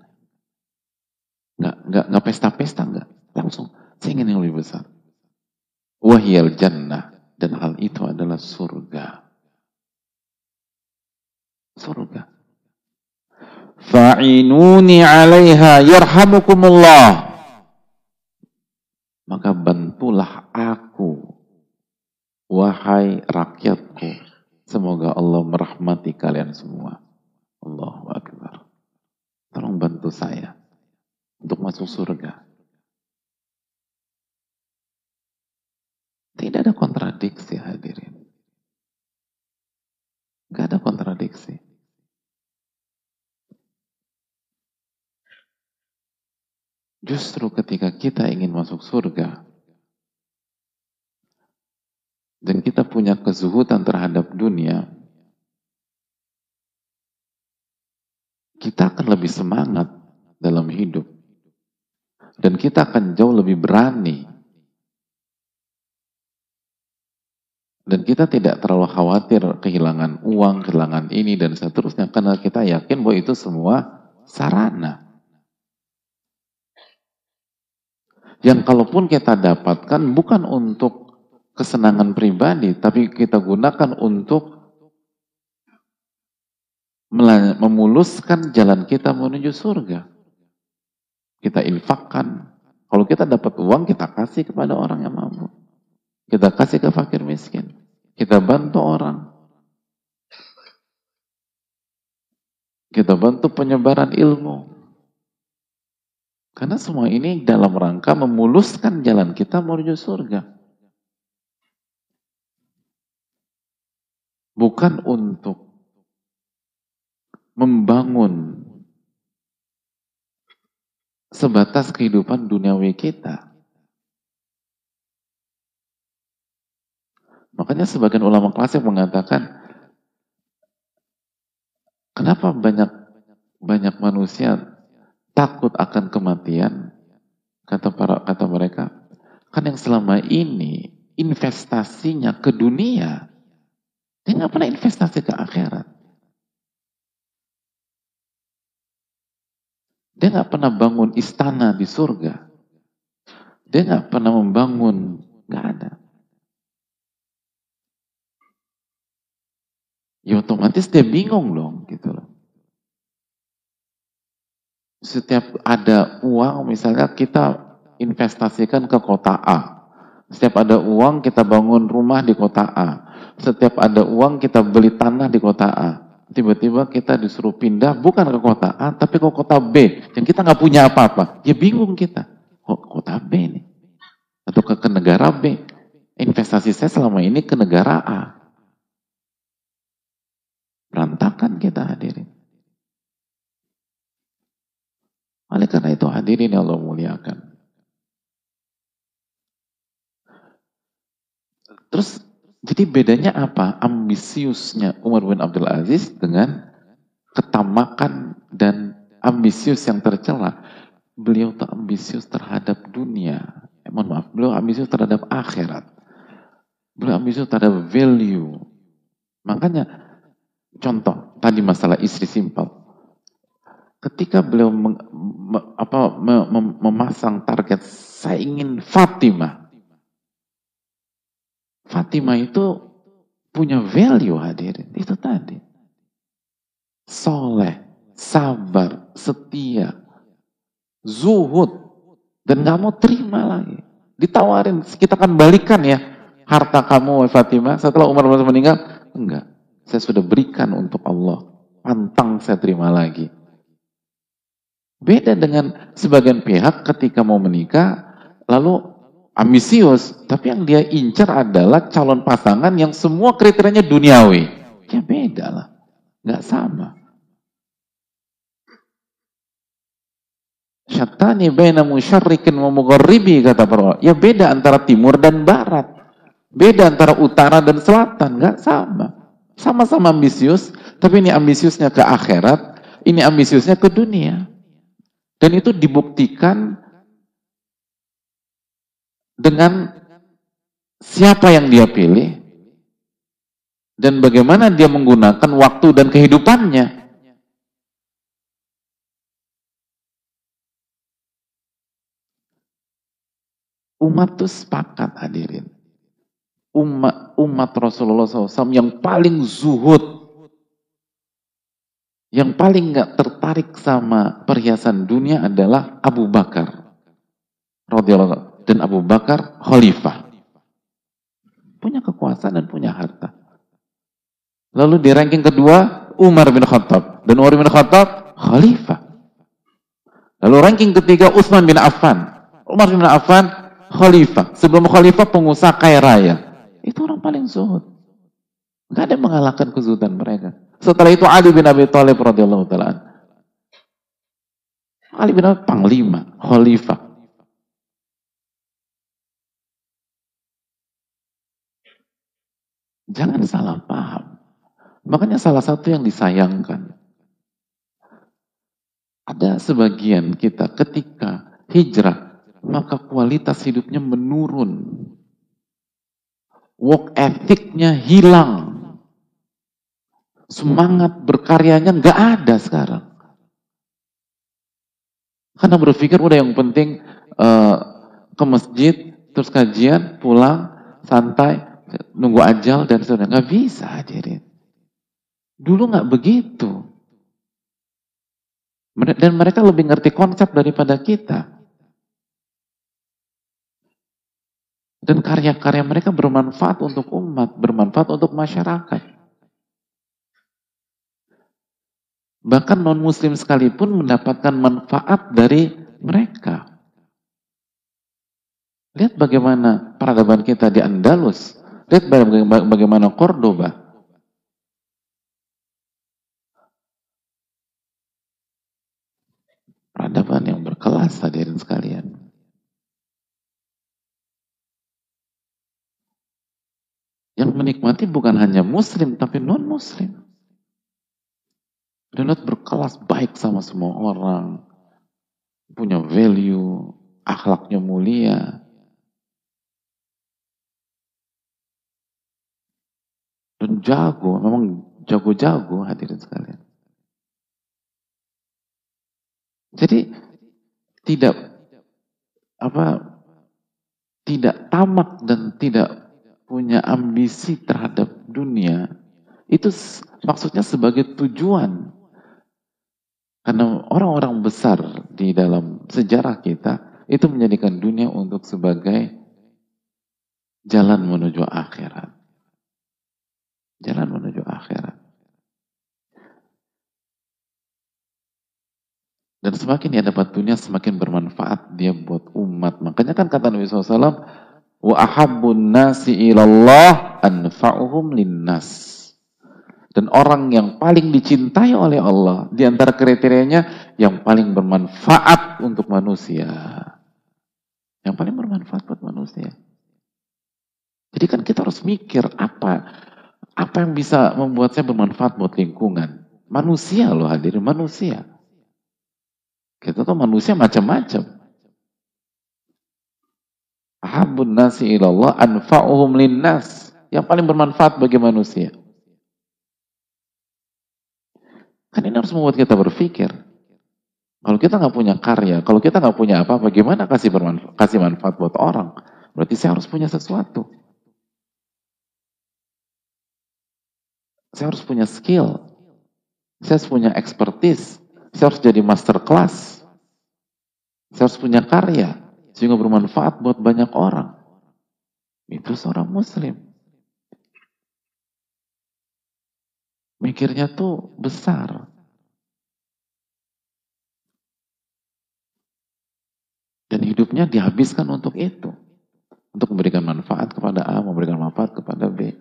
Nggak, nggak, nggak pesta-pesta, nggak. Langsung, saya ingin yang lebih besar. Wahyal jannah. Dan hal itu adalah surga. Surga. Fa'inuni alaiha yarhamukumullah. Maka bantulah aku, wahai rakyatku, Semoga Allah merahmati kalian semua. Allahu Akbar. Tolong bantu saya untuk masuk surga. Tidak ada kontradiksi hadirin. Gak ada kontradiksi. Justru ketika kita ingin masuk surga, dan kita punya kezuhutan terhadap dunia, kita akan lebih semangat dalam hidup. Dan kita akan jauh lebih berani. Dan kita tidak terlalu khawatir kehilangan uang, kehilangan ini, dan seterusnya. Karena kita yakin bahwa itu semua sarana. Yang kalaupun kita dapatkan bukan untuk kesenangan pribadi, tapi kita gunakan untuk memuluskan jalan kita menuju surga. Kita infakkan. Kalau kita dapat uang, kita kasih kepada orang yang mampu. Kita kasih ke fakir miskin. Kita bantu orang. Kita bantu penyebaran ilmu. Karena semua ini dalam rangka memuluskan jalan kita menuju surga. bukan untuk membangun sebatas kehidupan duniawi kita. Makanya sebagian ulama klasik mengatakan, kenapa banyak banyak manusia takut akan kematian? Kata para kata mereka, kan yang selama ini investasinya ke dunia dia nggak pernah investasi ke akhirat. Dia nggak pernah bangun istana di surga. Dia nggak pernah membangun, nggak ada. Ya otomatis dia bingung dong, gitu loh. Setiap ada uang, misalnya kita investasikan ke kota A. Setiap ada uang, kita bangun rumah di kota A setiap ada uang kita beli tanah di kota A. Tiba-tiba kita disuruh pindah bukan ke kota A, tapi ke kota B. Yang kita nggak punya apa-apa. Ya bingung kita. Kok kota B nih? Atau ke, ke negara B. Investasi saya selama ini ke negara A. Berantakan kita hadirin. Oleh karena itu hadirin yang Allah muliakan. Terus jadi bedanya apa? Ambisiusnya Umar bin Abdul Aziz dengan ketamakan dan ambisius yang tercela. Beliau tak ambisius terhadap dunia. Eh, mohon maaf, beliau ambisius terhadap akhirat. Beliau ambisius terhadap value. Makanya contoh tadi masalah istri simpel. Ketika beliau meng, me, apa, me, mem, memasang target, saya ingin Fatimah Fatimah itu punya value hadirin. Itu tadi. Soleh, sabar, setia, zuhud. Dan nggak mau terima lagi. Ditawarin, kita akan balikan ya harta kamu Fatimah setelah Umar meninggal. Enggak, saya sudah berikan untuk Allah. Pantang saya terima lagi. Beda dengan sebagian pihak ketika mau menikah, lalu ambisius, tapi yang dia incar adalah calon pasangan yang semua kriterianya duniawi. Ya beda lah, nggak sama. Syatani baina musyarrikin wa mugharibi kata para Ya beda antara timur dan barat. Beda antara utara dan selatan, nggak sama. Sama-sama ambisius, tapi ini ambisiusnya ke akhirat, ini ambisiusnya ke dunia. Dan itu dibuktikan dengan siapa yang dia pilih dan bagaimana dia menggunakan waktu dan kehidupannya. Umat itu sepakat hadirin. Umat, umat Rasulullah SAW yang paling zuhud, yang paling nggak tertarik sama perhiasan dunia adalah Abu Bakar. Radhiyallahu dan Abu Bakar khalifah. Punya kekuasaan dan punya harta. Lalu di ranking kedua Umar bin Khattab dan Umar bin Khattab khalifah. Lalu ranking ketiga Utsman bin Affan. Umar bin Affan khalifah. Sebelum khalifah pengusaha kaya raya. Itu orang paling zuhud. Gak ada mengalahkan kezuhudan mereka. Setelah itu Ali bin Abi Thalib radhiyallahu taala. Ali bin Abi panglima, khalifah. Jangan salah paham. Makanya salah satu yang disayangkan. Ada sebagian kita ketika hijrah maka kualitas hidupnya menurun. Work ethicnya hilang. Semangat berkaryanya nggak ada sekarang. Karena berpikir udah yang penting uh, ke masjid, terus kajian, pulang, santai, nunggu ajal dan sebagainya. Nggak bisa hadirin. Dulu nggak begitu. Dan mereka lebih ngerti konsep daripada kita. Dan karya-karya mereka bermanfaat untuk umat, bermanfaat untuk masyarakat. Bahkan non-muslim sekalipun mendapatkan manfaat dari mereka. Lihat bagaimana peradaban kita di Andalus. Lihat bagaimana Cordoba. Peradaban yang berkelas hadirin sekalian. Yang menikmati bukan hanya muslim, tapi non-muslim. Donat berkelas baik sama semua orang. Punya value, akhlaknya mulia. Dan jago, memang jago-jago hadirin sekalian. Jadi tidak apa tidak tamak dan tidak punya ambisi terhadap dunia, itu maksudnya sebagai tujuan. Karena orang-orang besar di dalam sejarah kita, itu menjadikan dunia untuk sebagai jalan menuju akhirat. Jalan menuju akhirat. Dan semakin dia dapat dunia, semakin bermanfaat dia buat umat. Makanya kan kata Nabi SAW, wa ahabbun nasi ilallah anfa'uhum linnas. Dan orang yang paling dicintai oleh Allah di antara kriterianya yang paling bermanfaat untuk manusia. Yang paling bermanfaat buat manusia. Jadi kan kita harus mikir apa apa yang bisa membuat saya bermanfaat buat lingkungan. Manusia loh hadirin, manusia. Kita tuh manusia macam-macam. Ahabun nasi ilallah anfa'uhum linnas. Yang paling bermanfaat bagi manusia. Kan ini harus membuat kita berpikir. Kalau kita nggak punya karya, kalau kita nggak punya apa, bagaimana kasih bermanfaat, kasih manfaat buat orang? Berarti saya harus punya sesuatu. Saya harus punya skill. Saya harus punya expertise. Saya harus jadi master class. Saya harus punya karya sehingga bermanfaat buat banyak orang. Itu seorang muslim. Mikirnya tuh besar. Dan hidupnya dihabiskan untuk itu. Untuk memberikan manfaat kepada A, memberikan manfaat kepada B.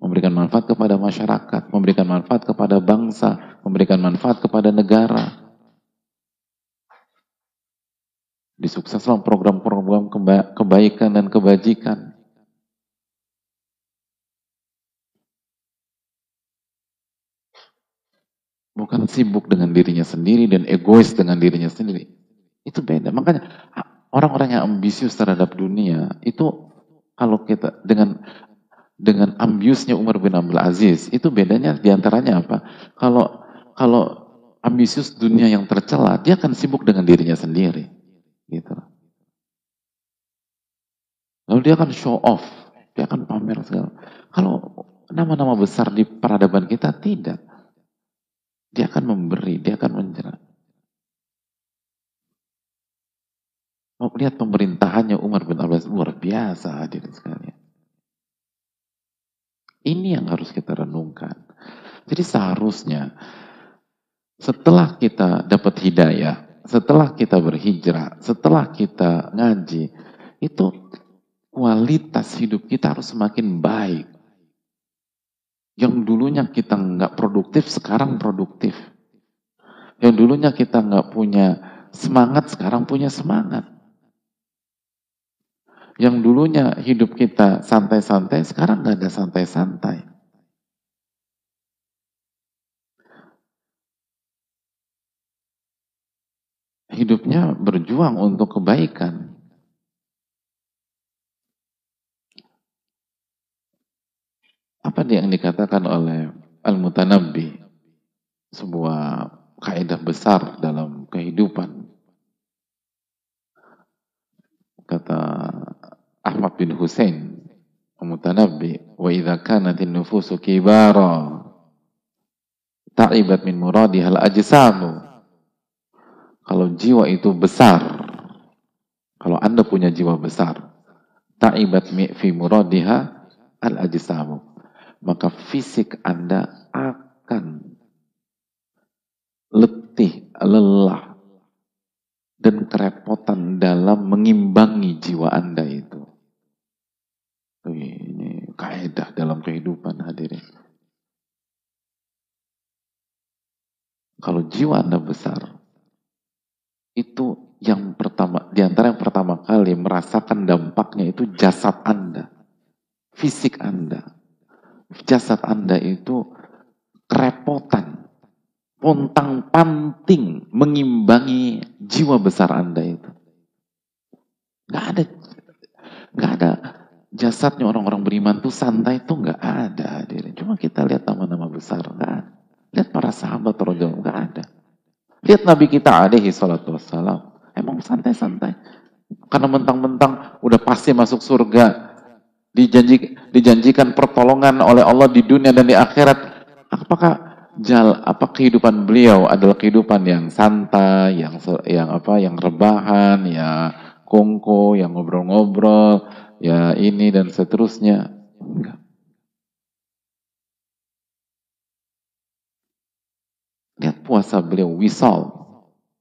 Memberikan manfaat kepada masyarakat, memberikan manfaat kepada bangsa, memberikan manfaat kepada negara. Disukseslah program-program kebaikan dan kebajikan. Bukan sibuk dengan dirinya sendiri dan egois dengan dirinya sendiri. Itu beda. Makanya orang-orang yang ambisius terhadap dunia itu kalau kita dengan dengan ambisiusnya Umar bin Abdul Aziz. Itu bedanya di antaranya apa? Kalau kalau ambisius dunia yang tercela, dia akan sibuk dengan dirinya sendiri. Gitu. Lalu dia akan show off, dia akan pamer segala. Kalau nama-nama besar di peradaban kita tidak. Dia akan memberi, dia akan menjerat. Mau lihat pemerintahannya Umar bin Abdul Aziz luar biasa hadirin sekalian. Ini yang harus kita renungkan. Jadi seharusnya setelah kita dapat hidayah, setelah kita berhijrah, setelah kita ngaji, itu kualitas hidup kita harus semakin baik. Yang dulunya kita nggak produktif, sekarang produktif. Yang dulunya kita nggak punya semangat, sekarang punya semangat. Yang dulunya hidup kita santai-santai, sekarang nggak ada santai-santai. hidupnya berjuang untuk kebaikan. Apa yang dikatakan oleh Al-Mutanabbi? Sebuah kaidah besar dalam kehidupan. Kata Ahmad bin Hussein, Al-Mutanabbi, wa idza kanatin nufusu kibara ta'ibat min muradihal ajsamu kalau jiwa itu besar, kalau Anda punya jiwa besar, ta'ibat fi muradiha al-ajsamu, maka fisik Anda akan letih, lelah, dan kerepotan dalam mengimbangi jiwa Anda itu. Ini kaidah dalam kehidupan hadirin. Kalau jiwa Anda besar, itu yang pertama, di antara yang pertama kali merasakan dampaknya itu jasad Anda, fisik Anda. Jasad Anda itu kerepotan, pontang panting mengimbangi jiwa besar Anda itu. Gak ada, gak ada jasadnya orang-orang beriman tuh santai tuh gak ada. Cuma kita lihat nama-nama besar, gak ada. Lihat para sahabat, gak ada. Lihat Nabi kita alaihi salatu wassalam. Emang santai-santai. Karena mentang-mentang udah pasti masuk surga. Dijanji, dijanjikan pertolongan oleh Allah di dunia dan di akhirat. Apakah jal apa kehidupan beliau adalah kehidupan yang santai, yang yang apa, yang rebahan, ya kongko, yang ngobrol-ngobrol, ya ini dan seterusnya. Lihat puasa beliau, wisal.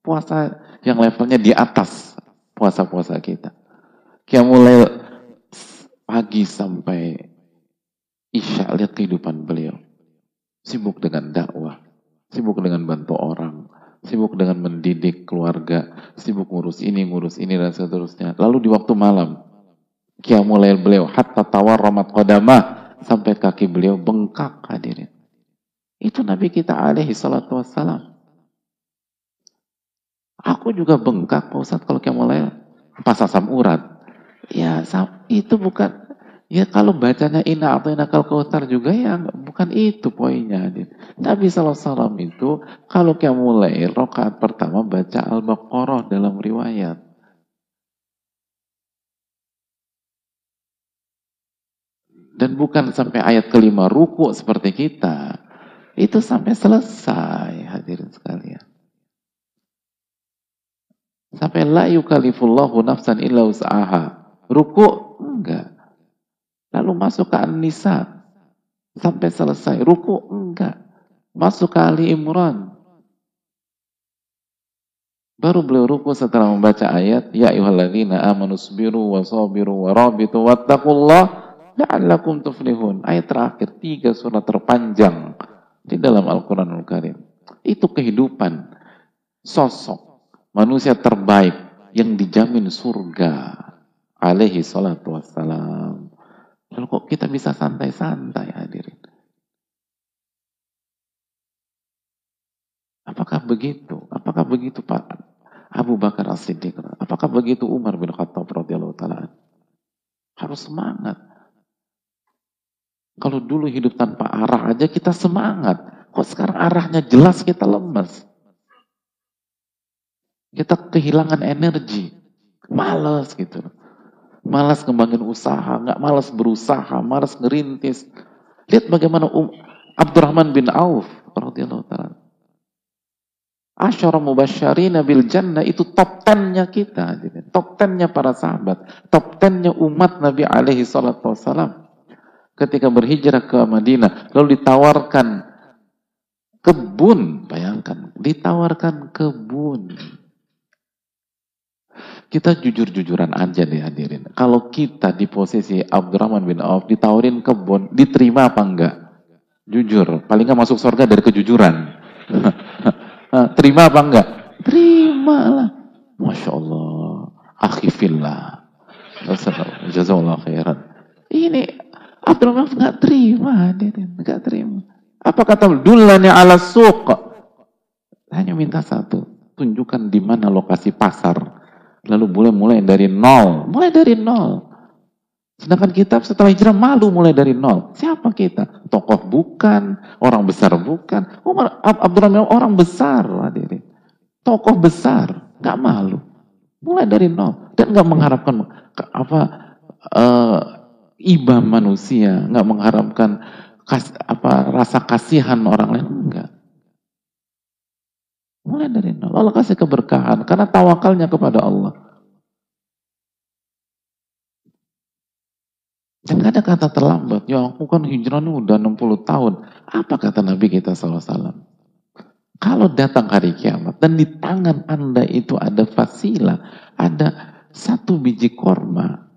Puasa yang levelnya di atas puasa-puasa kita. Kia mulai pagi sampai isya, lihat kehidupan beliau. Sibuk dengan dakwah, sibuk dengan bantu orang, sibuk dengan mendidik keluarga, sibuk ngurus ini, ngurus ini, dan seterusnya. Lalu di waktu malam, kia mulai beliau, hatta tawar rahmat qadamah, sampai kaki beliau bengkak hadirin. Itu Nabi kita alaihi salatu wassalam. Aku juga bengkak Pak Ustadz kalau kayak mulai pas asam urat. Ya itu bukan ya kalau bacanya ina atau ina kautar juga ya bukan itu poinnya. Nabi SAW itu kalau kayak mulai rokaat pertama baca al-baqarah dalam riwayat. Dan bukan sampai ayat kelima ruku seperti kita. Itu sampai selesai hadirin sekalian. Sampai la yukalifullahu nafsan illa usaha. Ruku enggak. Lalu masuk ke An-Nisa. Sampai selesai. Ruku enggak. Masuk ke Ali Imran. Baru beliau ruku setelah membaca ayat Ya ayuhalladzina amanu sabiru wa sabiru wa rabitu wattaqullah la'allakum tuflihun. Ayat terakhir tiga surat terpanjang di dalam Al-Quranul Karim. Itu kehidupan, sosok manusia terbaik yang dijamin surga. Alaihi salatu wassalam. Lalu kok kita bisa santai-santai hadirin? Apakah begitu? Apakah begitu Pak Abu Bakar As-Siddiq? Apakah begitu Umar bin Khattab radhiyallahu taala? Harus semangat. Kalau dulu hidup tanpa arah aja kita semangat. Kok sekarang arahnya jelas kita lemes. Kita kehilangan energi. Males gitu. Malas ngembangin usaha, nggak malas berusaha, malas ngerintis. Lihat bagaimana um, Abdurrahman bin Auf radhiyallahu taala. Asyara mubasyarina bil jannah itu top 10-nya kita, top 10-nya para sahabat, top 10-nya umat Nabi alaihi salatu. Ketika berhijrah ke Madinah, lalu ditawarkan kebun, bayangkan, ditawarkan kebun. Kita jujur-jujuran aja deh hadirin. Kalau kita di posisi Abdurrahman bin Auf ditawarin kebun, diterima apa enggak? Jujur, paling enggak masuk surga dari kejujuran. Terima apa enggak? Terima lah. Masya Allah. Akhifillah. Jazakallah khairan. Ini Abdurrahman enggak terima, hadirin. Enggak terima. Apa kata Dulani ala suq. Hanya minta satu. Tunjukkan di mana lokasi pasar Lalu boleh mulai dari nol. Mulai dari nol. Sedangkan kita setelah hijrah malu mulai dari nol. Siapa kita? Tokoh bukan, orang besar bukan. Umar Abdurrahman orang besar, hadirin. Tokoh besar, nggak malu. Mulai dari nol dan nggak mengharapkan apa uh, iba manusia, nggak mengharapkan kas, apa rasa kasihan orang lain, enggak. Mulai dari nol. Allah kasih keberkahan karena tawakalnya kepada Allah. Dan ada kata terlambat. Ya aku kan hijrah ini udah 60 tahun. Apa kata Nabi kita SAW? Kalau datang hari kiamat dan di tangan anda itu ada fasilah, ada satu biji korma.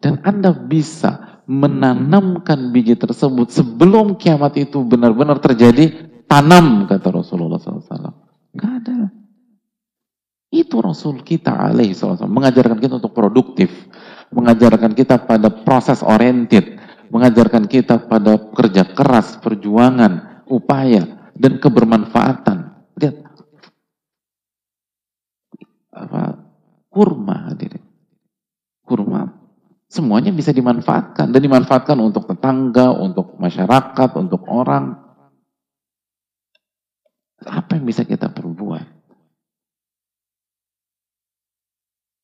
Dan anda bisa menanamkan biji tersebut sebelum kiamat itu benar-benar terjadi, tanam kata Rasulullah SAW. Gak ada. Itu Rasul kita alaihi SAW mengajarkan kita untuk produktif, mengajarkan kita pada proses oriented, mengajarkan kita pada kerja keras, perjuangan, upaya, dan kebermanfaatan. Lihat, apa kurma hadirin. Kurma semuanya bisa dimanfaatkan dan dimanfaatkan untuk tetangga, untuk masyarakat, untuk orang. Apa yang bisa kita perbuat?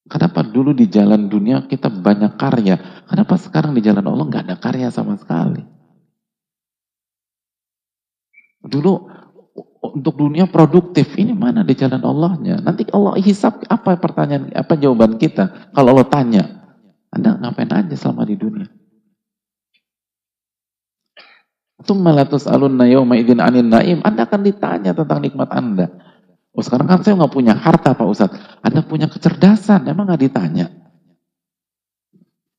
Kenapa dulu di jalan dunia kita banyak karya? Kenapa sekarang di jalan Allah nggak ada karya sama sekali? Dulu untuk dunia produktif ini mana di jalan Allahnya? Nanti Allah hisap apa pertanyaan apa jawaban kita kalau Allah tanya? Anda ngapain aja selama di dunia? Tummalatus alun yawma idin anin naim. Anda akan ditanya tentang nikmat Anda. Oh sekarang kan saya nggak punya harta Pak Ustadz. Anda punya kecerdasan, emang nggak ditanya?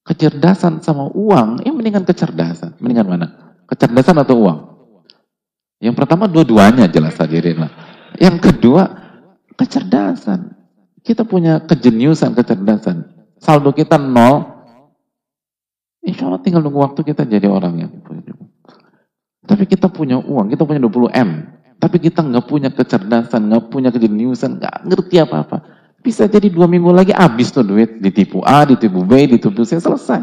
Kecerdasan sama uang, ya mendingan kecerdasan. Mendingan mana? Kecerdasan atau uang? Yang pertama dua-duanya jelas hadirin lah. Yang kedua, kecerdasan. Kita punya kejeniusan, kecerdasan. Saldo kita nol, insya Allah tinggal nunggu waktu kita jadi orang yang tapi kita punya uang, kita punya 20 M. Tapi kita nggak punya kecerdasan, nggak punya kejeniusan, nggak ngerti apa-apa. Bisa jadi dua minggu lagi habis tuh duit. Ditipu A, ditipu B, ditipu C, selesai.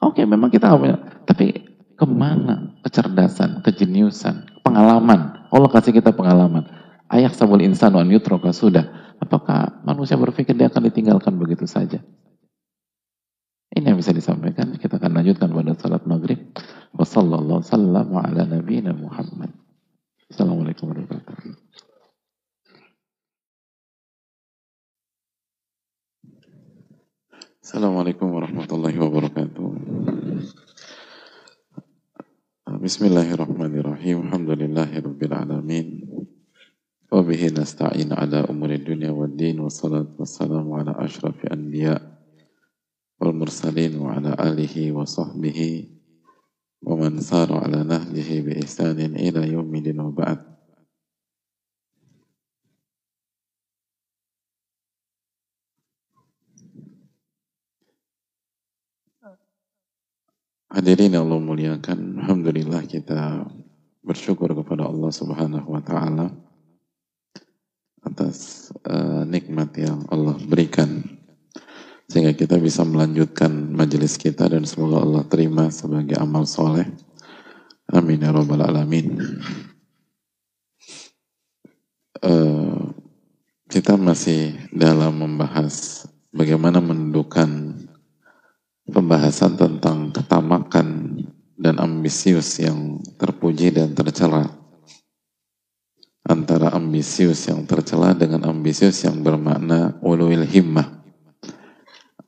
Oke, memang kita punya. Tapi ke mana kecerdasan, kejeniusan, pengalaman. Allah kasih kita pengalaman. Ayah sabul insan an yutroka sudah. Apakah manusia berpikir dia akan ditinggalkan begitu saja? Ini yang bisa disampaikan. Kita akan lanjutkan pada salat maghrib. Wassalamualaikum ala nabiyina Muhammad. Assalamualaikum warahmatullahi wabarakatuh. Assalamualaikum warahmatullahi wabarakatuh. Bismillahirrahmanirrahim. Alhamdulillahi rabbil alamin. Wabihi nasta'in ala umuri dunia wa din. Wassalatu wassalamu ala ashrafi anbiya' والمرسلين وعلى آله وصحبه ومن سار على نهجه بإحسان إلى يوم الدين وبعد Hadirin Allah muliakan, Alhamdulillah kita bersyukur kepada Allah Subhanahu wa Ta'ala atas uh, nikmat yang Allah berikan sehingga kita bisa melanjutkan majelis kita dan semoga Allah terima sebagai amal soleh. Amin ya rabbal alamin. Uh, kita masih dalam membahas bagaimana mendudukan pembahasan tentang ketamakan dan ambisius yang terpuji dan tercela antara ambisius yang tercela dengan ambisius yang bermakna ulul himmah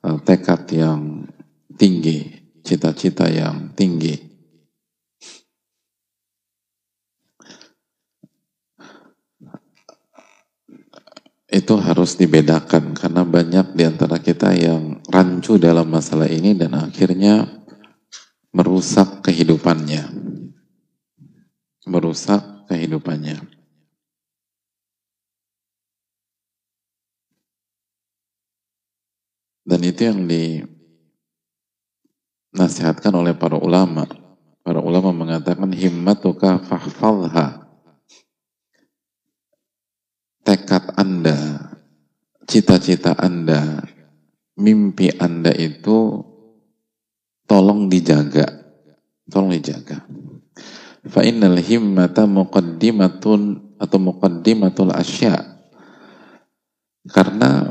Eh, tekad yang tinggi, cita-cita yang tinggi. Itu harus dibedakan karena banyak di antara kita yang rancu dalam masalah ini dan akhirnya merusak kehidupannya. Merusak kehidupannya. Dan itu yang dinasihatkan oleh para ulama. Para ulama mengatakan himmatuka fahfalha. Tekad Anda, cita-cita Anda, mimpi Anda itu tolong dijaga. Tolong dijaga. Fa innal himmata muqaddimatun atau muqaddimatul asya. Karena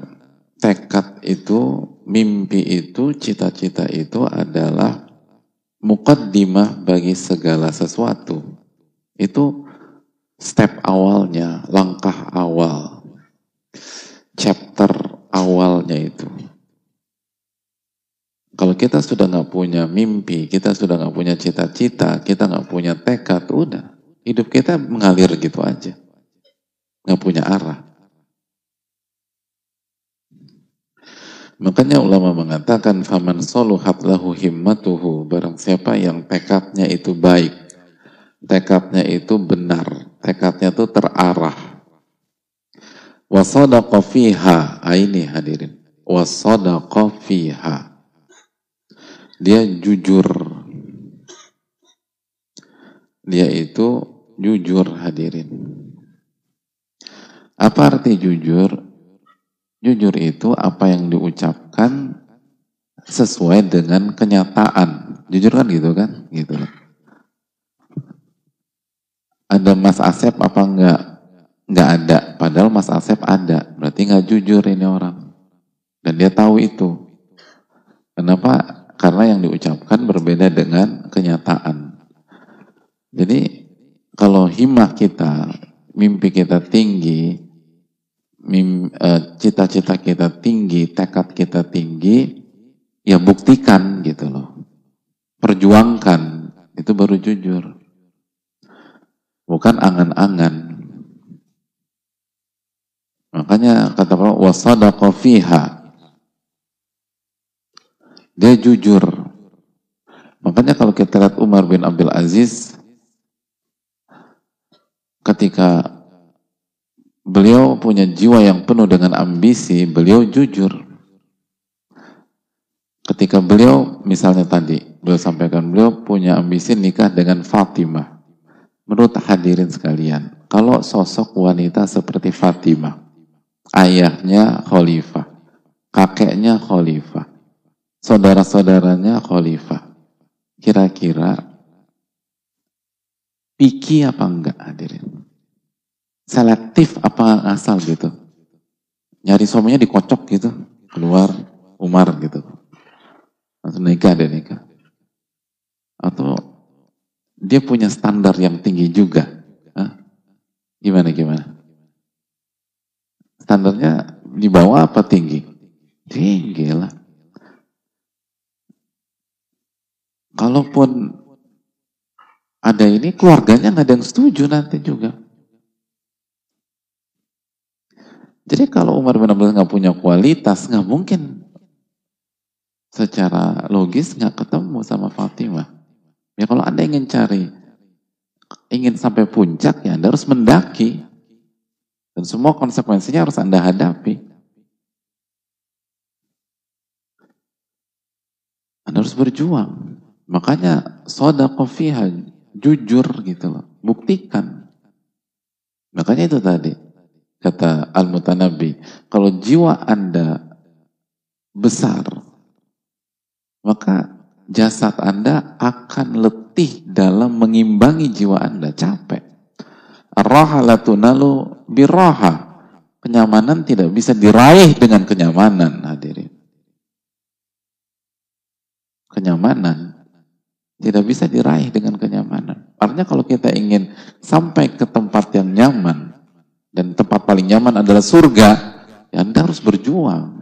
tekad itu, mimpi itu, cita-cita itu adalah mukaddimah bagi segala sesuatu. Itu step awalnya, langkah awal, chapter awalnya itu. Kalau kita sudah nggak punya mimpi, kita sudah nggak punya cita-cita, kita nggak punya tekad, udah hidup kita mengalir gitu aja, nggak punya arah. Makanya ulama mengatakan faman soluhat lahu himmatuhu barang siapa yang tekadnya itu baik, tekadnya itu benar, tekadnya itu terarah. Wasadaqa fiha, ah, ini hadirin. Wasadaqa fiha. Dia jujur. Dia itu jujur hadirin. Apa arti jujur? Jujur itu apa yang diucapkan sesuai dengan kenyataan. Jujur kan gitu kan? Gitu Ada Mas Asep apa enggak? Enggak ada. Padahal Mas Asep ada. Berarti enggak jujur ini orang. Dan dia tahu itu. Kenapa? Karena yang diucapkan berbeda dengan kenyataan. Jadi kalau himah kita, mimpi kita tinggi, cita-cita kita tinggi, tekad kita tinggi, ya buktikan gitu loh. Perjuangkan, itu baru jujur. Bukan angan-angan. Makanya kata Allah, wasadaqa fiha. Dia jujur. Makanya kalau kita lihat Umar bin Abdul Aziz, ketika beliau punya jiwa yang penuh dengan ambisi, beliau jujur. Ketika beliau, misalnya tadi, beliau sampaikan, beliau punya ambisi nikah dengan Fatimah. Menurut hadirin sekalian, kalau sosok wanita seperti Fatimah, ayahnya khalifah, kakeknya khalifah, saudara-saudaranya khalifah, kira-kira piki apa enggak hadirin? Selektif apa asal gitu. Nyari suaminya dikocok gitu, keluar Umar gitu. Langsung nikah deh nikah. Atau dia punya standar yang tinggi juga. Gimana gimana? Standarnya di bawah apa tinggi? Tinggi lah. Kalaupun ada ini keluarganya nggak ada yang setuju nanti juga. Jadi kalau Umar bin Abdul nggak punya kualitas, nggak mungkin secara logis nggak ketemu sama Fatimah. Ya kalau anda ingin cari, ingin sampai puncak, ya anda harus mendaki. Dan semua konsekuensinya harus anda hadapi. Anda harus berjuang. Makanya soda fiha, jujur gitu loh. Buktikan. Makanya itu tadi. Kata Al-Mutanabi, kalau jiwa Anda besar, maka jasad Anda akan letih dalam mengimbangi jiwa Anda, capek. Ar-rahalatunalu birraha. Kenyamanan tidak bisa diraih dengan kenyamanan, hadirin. Kenyamanan tidak bisa diraih dengan kenyamanan. Artinya kalau kita ingin sampai ke tempat yang nyaman, dan tempat paling nyaman adalah surga, ya Anda harus berjuang.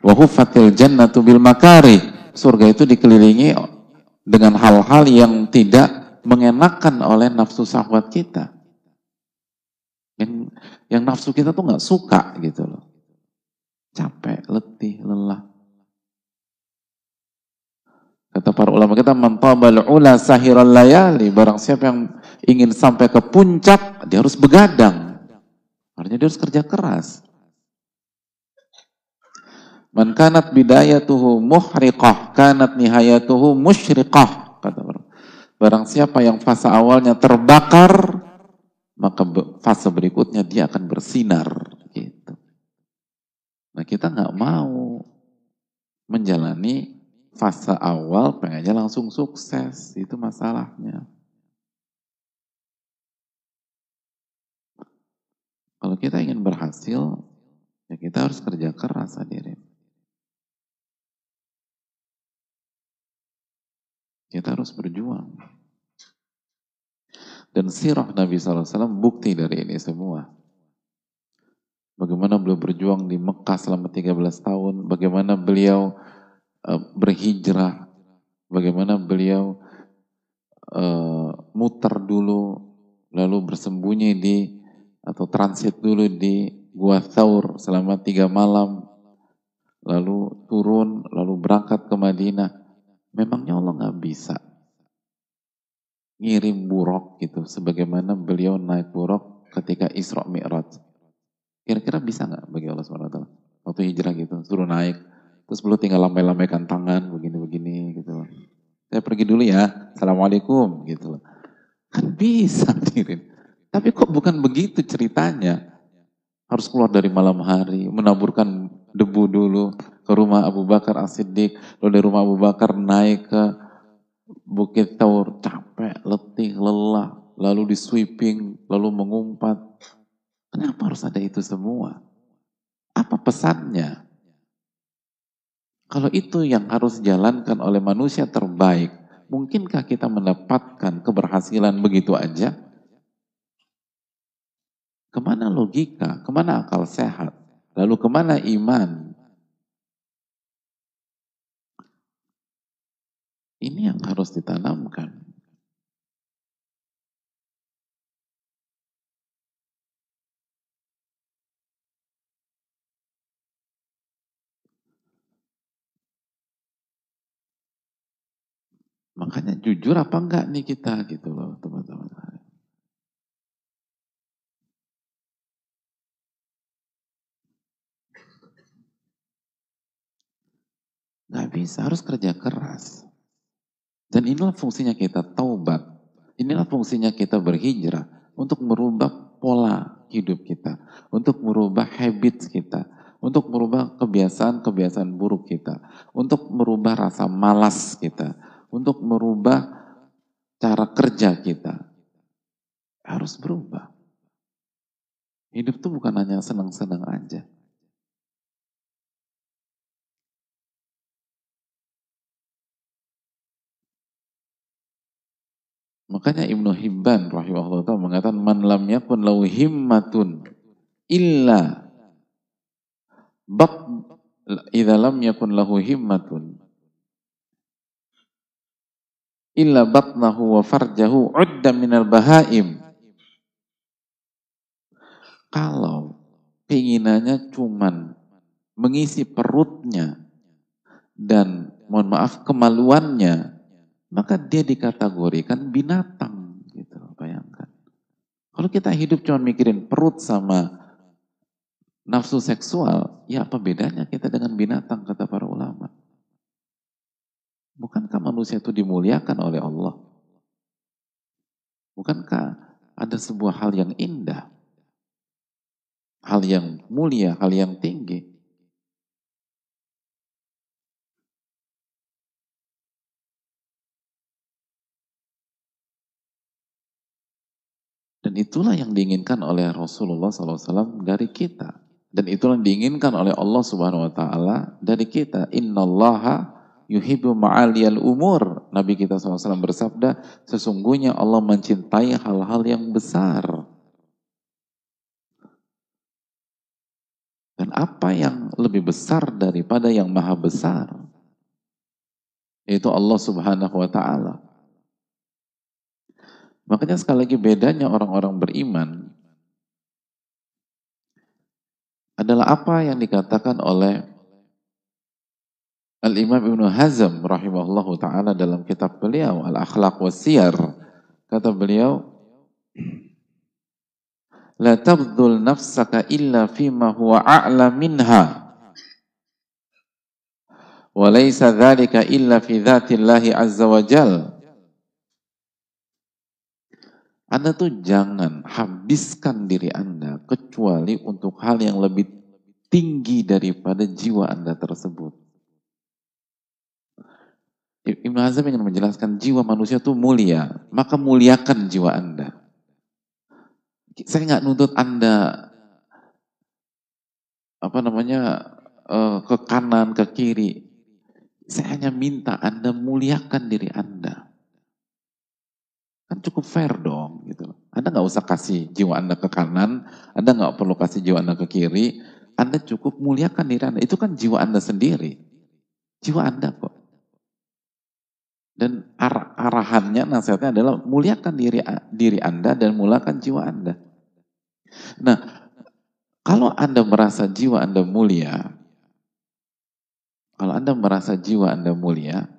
Wahufatil jannatu bil makari. Surga itu dikelilingi dengan hal-hal yang tidak mengenakan oleh nafsu sahabat kita. Yang, yang nafsu kita tuh nggak suka gitu loh. Capek, letih, lelah. Kata para ulama kita, mentabal ula sahiral layali. Barang siapa yang ingin sampai ke puncak, dia harus begadang. Artinya dia harus kerja keras. Man kanat bidayatuhu muhriqah, kanat nihayatuhu musyriqah. Kata Barang siapa yang fase awalnya terbakar, maka fase berikutnya dia akan bersinar gitu. Nah kita nggak mau menjalani fase awal pengennya langsung sukses itu masalahnya. Kalau kita ingin berhasil, ya kita harus kerja keras hadirin. Kita harus berjuang. Dan sirah Nabi SAW bukti dari ini semua. Bagaimana beliau berjuang di Mekah selama 13 tahun, bagaimana beliau uh, berhijrah, bagaimana beliau uh, muter dulu, lalu bersembunyi di atau transit dulu di Gua Thaur selama tiga malam, lalu turun, lalu berangkat ke Madinah. Memangnya Allah nggak bisa ngirim buruk gitu, sebagaimana beliau naik buruk ketika Isra Mi'raj. Kira-kira bisa nggak bagi Allah SWT? Waktu hijrah gitu, suruh naik, terus beliau tinggal lambai-lambaikan tangan, begini-begini gitu Saya pergi dulu ya, Assalamualaikum gitu. Kan bisa, dirin. Tapi kok bukan begitu ceritanya? Harus keluar dari malam hari, menaburkan debu dulu ke rumah Abu Bakar As-Siddiq, lalu dari rumah Abu Bakar naik ke Bukit Taur, capek, letih, lelah, lalu di sweeping, lalu mengumpat. Kenapa harus ada itu semua? Apa pesannya? Kalau itu yang harus dijalankan oleh manusia terbaik, mungkinkah kita mendapatkan keberhasilan begitu aja? Ke mana logika? Ke mana akal sehat? Lalu ke mana iman? Ini yang harus ditanamkan. Makanya jujur apa enggak nih kita gitu loh teman-teman. Gak bisa, harus kerja keras. Dan inilah fungsinya kita taubat. Inilah fungsinya kita berhijrah untuk merubah pola hidup kita, untuk merubah habit kita, untuk merubah kebiasaan-kebiasaan buruk kita, untuk merubah rasa malas kita, untuk merubah cara kerja kita. Harus berubah. Hidup itu bukan hanya senang-senang aja. Makanya Ibnu Hibban rahimahullah ta'ala mengatakan man lam yakun lau himmatun illa bak idza lam yakun lahu himmatun illa batnahu wa farjahu udda minal bahaim. Kalau keinginannya cuman mengisi perutnya dan mohon maaf kemaluannya maka dia dikategorikan binatang gitu bayangkan. Kalau kita hidup cuma mikirin perut sama nafsu seksual ya apa bedanya kita dengan binatang kata para ulama? Bukankah manusia itu dimuliakan oleh Allah? Bukankah ada sebuah hal yang indah? Hal yang mulia hal yang tinggi Dan itulah yang diinginkan oleh Rasulullah SAW dari kita. Dan itulah yang diinginkan oleh Allah Subhanahu Wa Taala dari kita. Innallaha yuhibbu ma'aliyal umur. Nabi kita SAW bersabda, sesungguhnya Allah mencintai hal-hal yang besar. Dan apa yang lebih besar daripada yang maha besar? Yaitu Allah Subhanahu wa taala. Makanya sekali lagi bedanya orang-orang beriman adalah apa yang dikatakan oleh Al-Imam Ibnu Hazm rahimahullahu taala dalam kitab beliau Al-Akhlaq Wasiyar. Kata beliau, La tabdhul nafsaka illa fima huwa a'la minha. Wa laysa dhalika illa fi dzatillahi azza wa jal. Anda tuh jangan habiskan diri Anda kecuali untuk hal yang lebih tinggi daripada jiwa Anda tersebut. Ibn Hazm ingin menjelaskan jiwa manusia itu mulia, maka muliakan jiwa Anda. Saya nggak nuntut Anda apa namanya eh, ke kanan, ke kiri. Saya hanya minta Anda muliakan diri Anda. Kan cukup fair dong gitu. Anda nggak usah kasih jiwa Anda ke kanan, Anda nggak perlu kasih jiwa Anda ke kiri, Anda cukup muliakan diri Anda. Itu kan jiwa Anda sendiri. Jiwa Anda kok. Dan ar arahannya, nasihatnya adalah muliakan diri diri Anda dan muliakan jiwa Anda. Nah, kalau Anda merasa jiwa Anda mulia, kalau Anda merasa jiwa Anda mulia,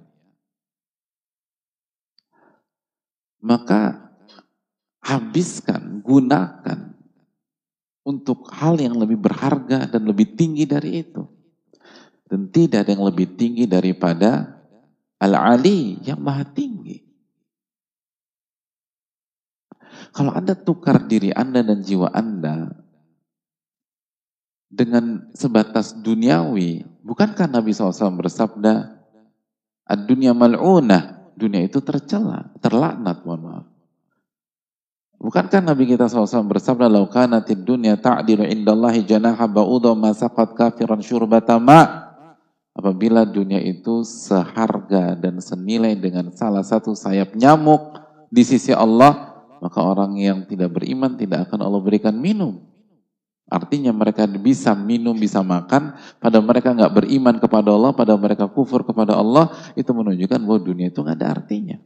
maka habiskan, gunakan untuk hal yang lebih berharga dan lebih tinggi dari itu. Dan tidak ada yang lebih tinggi daripada Al-Ali yang maha tinggi. Kalau Anda tukar diri Anda dan jiwa Anda dengan sebatas duniawi, bukankah Nabi SAW bersabda, Ad-dunya mal'unah, dunia itu tercela, terlaknat, mohon maaf. Bukankah Nabi kita SAW bersabda, "Lau kanatid dunya ta'dilu indallahi janaha ba'udha ma saqat kafiran syurbata ma." Apabila dunia itu seharga dan senilai dengan salah satu sayap nyamuk di sisi Allah, maka orang yang tidak beriman tidak akan Allah berikan minum. Artinya mereka bisa minum, bisa makan, pada mereka nggak beriman kepada Allah, pada mereka kufur kepada Allah, itu menunjukkan bahwa dunia itu nggak ada artinya.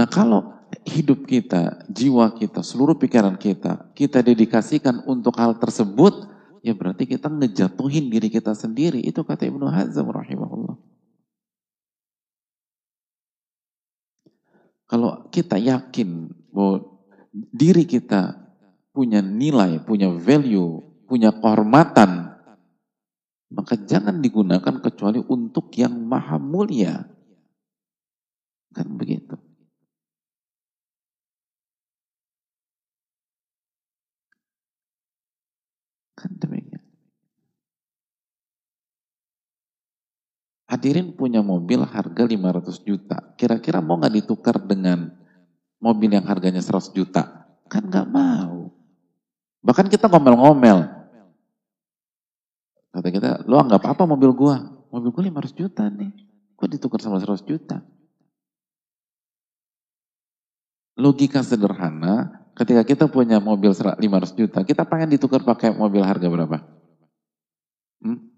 Nah kalau hidup kita, jiwa kita, seluruh pikiran kita, kita dedikasikan untuk hal tersebut, ya berarti kita ngejatuhin diri kita sendiri. Itu kata Ibnu Hazm rahimahullah. Kalau kita yakin bahwa diri kita punya nilai, punya value, punya kehormatan, maka jangan digunakan kecuali untuk yang maha mulia. Kan begitu. Kan demikian. Hadirin punya mobil harga 500 juta. Kira-kira mau nggak ditukar dengan mobil yang harganya 100 juta? Kan nggak mau. Bahkan kita ngomel-ngomel. Kata kita, lo anggap apa mobil gua? Mobil gua 500 juta nih. Gua ditukar sama 100 juta. Logika sederhana, ketika kita punya mobil 500 juta, kita pengen ditukar pakai mobil harga berapa? Hmm?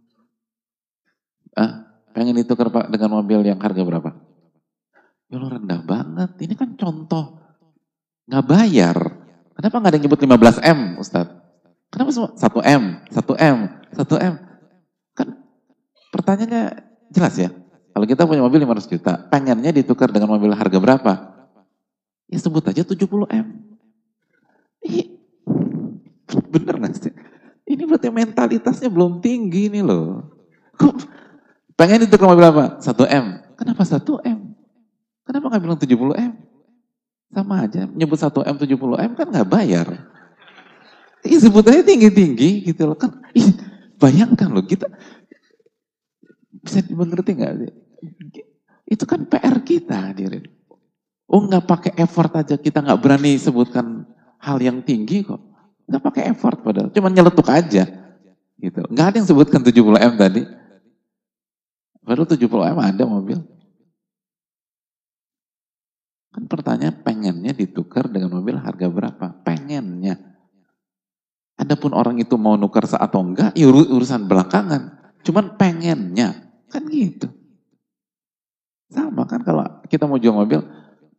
Ah, Pengen ditukar Pak dengan mobil yang harga berapa? Ya lo rendah banget. Ini kan contoh. Nggak bayar. Kenapa nggak ada yang nyebut 15 M, Ustadz? Kenapa semua 1 M, 1 M, 1 M? Kan pertanyaannya jelas ya. Kalau kita punya mobil 500 juta, pengennya ditukar dengan mobil harga berapa? Ya sebut aja 70 M. Ih, bener gak sih? Ini berarti mentalitasnya belum tinggi nih loh. Kok Pengen itu ke mobil apa? 1 M. Kenapa 1 M? Kenapa nggak bilang 70 M? Sama aja, nyebut 1 M 70 M kan nggak bayar. Ih, sebutannya tinggi-tinggi gitu loh kan. Ih, bayangkan loh kita bisa dimengerti nggak? Itu kan PR kita hadirin. Oh nggak pakai effort aja kita nggak berani sebutkan hal yang tinggi kok. Nggak pakai effort padahal, cuma nyeletuk aja. Gitu. Nggak ada yang sebutkan 70 M tadi. Baru 70 M ada mobil. Kan pertanyaan pengennya ditukar dengan mobil harga berapa? Pengennya. Adapun orang itu mau nukar saat atau enggak, ya urusan belakangan. Cuman pengennya. Kan gitu. Sama kan kalau kita mau jual mobil,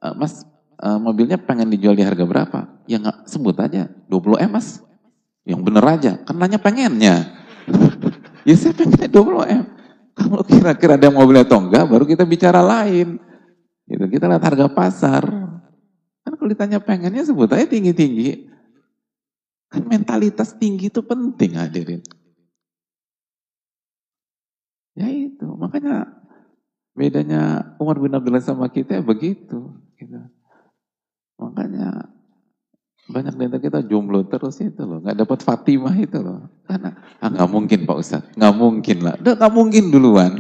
uh, mas uh, mobilnya pengen dijual di harga berapa? Ya nggak sebut aja, 20 M mas. Yang bener aja, kan nanya pengennya. ya saya pengen 20 M. Kalau kira-kira ada mobilnya atau enggak, baru kita bicara lain. Gitu. Kita lihat harga pasar. Kan kalau ditanya pengennya sebut aja tinggi-tinggi. Kan mentalitas tinggi itu penting hadirin. Ya itu, makanya bedanya Umar bin Abdullah sama kita ya begitu. Gitu. Makanya banyak dari kita jomblo terus itu loh, nggak dapat Fatimah itu loh. Karena ah nggak mungkin Pak Ustadz, nggak mungkin lah, udah nggak mungkin duluan.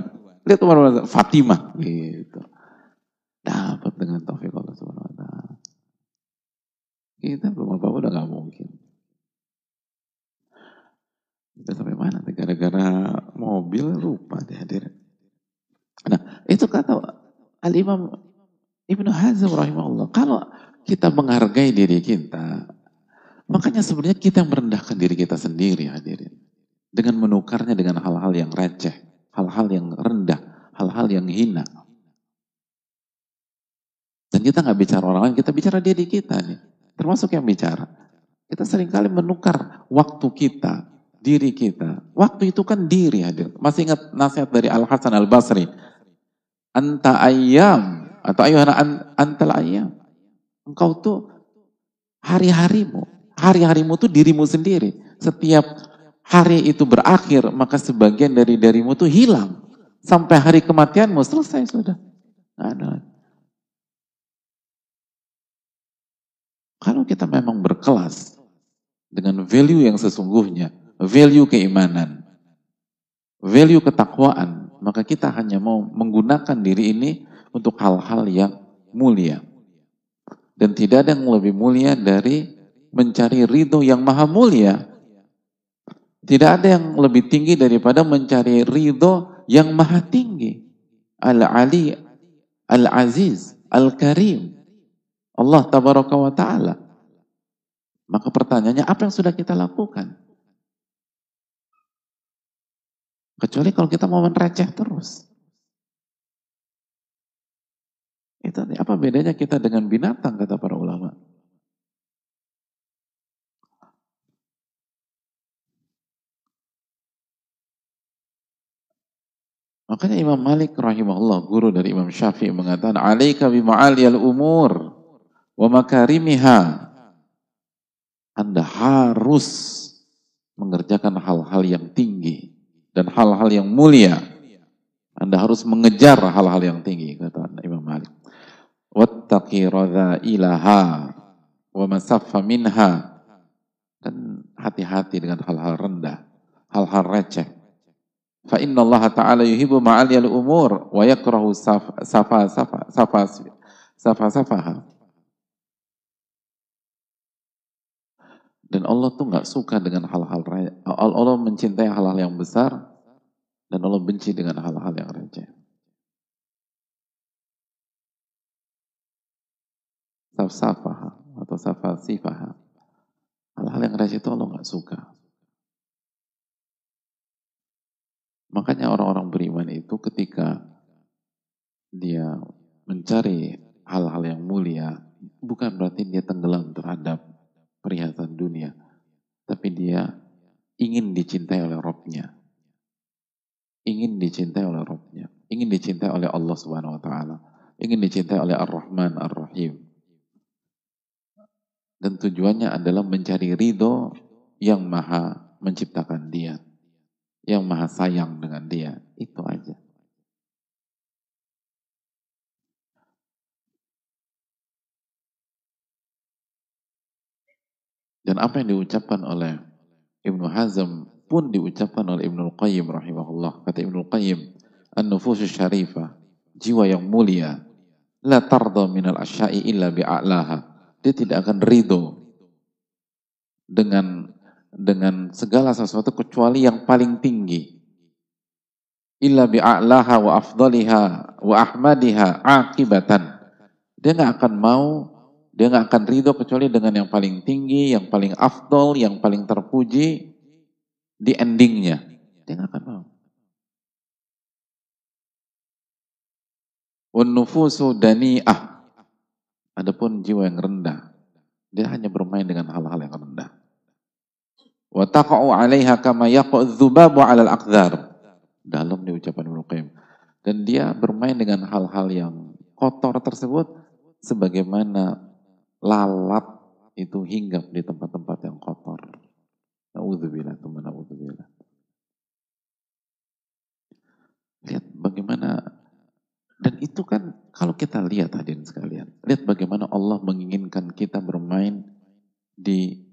Lihat Abdullah, Fatimah gitu. Dapat dengan taufik Allah Subhanahu wa. Kita belum apa-apa udah gak mungkin. Kita sampai mana? Gara-gara mobil lupa deh hadir. Nah, itu kata Al-Imam Ibnu Hazm rahimahullah. Kalau kita menghargai diri kita, makanya sebenarnya kita yang merendahkan diri kita sendiri hadirin. Dengan menukarnya dengan hal-hal yang receh, hal-hal yang rendah, hal-hal yang hina. Dan kita nggak bicara orang lain, kita bicara diri kita nih. Termasuk yang bicara. Kita sering kali menukar waktu kita, diri kita. Waktu itu kan diri hadir. Masih ingat nasihat dari Al Hasan Al Basri? Anta ayam atau ayuhana an, antal ayam. Engkau tuh hari-harimu. Hari-harimu tuh dirimu sendiri. Setiap hari itu berakhir, maka sebagian dari darimu tuh hilang. Sampai hari kematianmu selesai sudah. Lagi. Kalau kita memang berkelas dengan value yang sesungguhnya, value keimanan, value ketakwaan, maka kita hanya mau menggunakan diri ini untuk hal-hal yang mulia. Dan tidak ada yang lebih mulia dari mencari ridho yang maha mulia. Tidak ada yang lebih tinggi daripada mencari ridho yang maha tinggi. Al-Ali, Al-Aziz, Al-Karim. Allah tabaraka wa ta'ala. Maka pertanyaannya apa yang sudah kita lakukan? Kecuali kalau kita mau mereceh terus. Itu apa bedanya kita dengan binatang kata para ulama? Makanya Imam Malik rahimahullah, guru dari Imam Syafi'i mengatakan, "Alaika bi ma'aliyal umur wa makarimiha." Anda harus mengerjakan hal-hal yang tinggi dan hal-hal yang mulia. Anda harus mengejar hal-hal yang tinggi, kata Imam Malik. Wattaqi ilaha wa masaffa minha. Dan hati-hati dengan hal-hal rendah, hal-hal receh. Fa inna Allah Ta'ala yuhibu ma'aliyal umur wa yakrahu safa safa safa safa safa. Dan Allah tuh nggak suka dengan hal-hal Allah mencintai hal-hal yang besar dan Allah benci dengan hal-hal yang receh. Safsafaha atau safasifaha. Hal-hal yang receh itu Allah nggak suka. Makanya orang-orang beriman itu ketika dia mencari hal-hal yang mulia, bukan berarti dia tenggelam terhadap perhiasan dunia. Tapi dia ingin dicintai oleh Robnya. Ingin dicintai oleh Robnya. Ingin dicintai oleh Allah Subhanahu Wa Taala. Ingin dicintai oleh Ar-Rahman Ar-Rahim. Dan tujuannya adalah mencari ridho yang maha menciptakan dia. Yang maha sayang dengan dia. Itu aja. Dan apa yang diucapkan oleh Ibnu Hazm pun diucapkan oleh Ibnu Qayyim rahimahullah. Kata Ibnu Qayyim, An-nufusus syarifah jiwa yang mulia. La tarda minal asyai illa bi'a'laha. Dia tidak akan ridho dengan dengan segala sesuatu kecuali yang paling tinggi. Illa bi'a'laha wa afdaliha wa ahmadiha akibatan. Dia nggak akan mau, dia nggak akan ridho kecuali dengan yang paling tinggi, yang paling afdol, yang paling terpuji di endingnya. Dia nggak akan mau. Unufusu dani'ah. Adapun jiwa yang rendah, dia hanya bermain dengan hal-hal yang rendah. Wa taqa'u 'alaiha kama 'alal aqdar. Dalam di ucapan Ibnu. Dan dia bermain dengan hal-hal yang kotor tersebut sebagaimana lalat itu hinggap di tempat-tempat yang kotor. Nauzubillah, teman nauzubillah. Lihat bagaimana dan itu kan kalau kita lihat hadirin sekalian, lihat bagaimana Allah menginginkan kita bermain di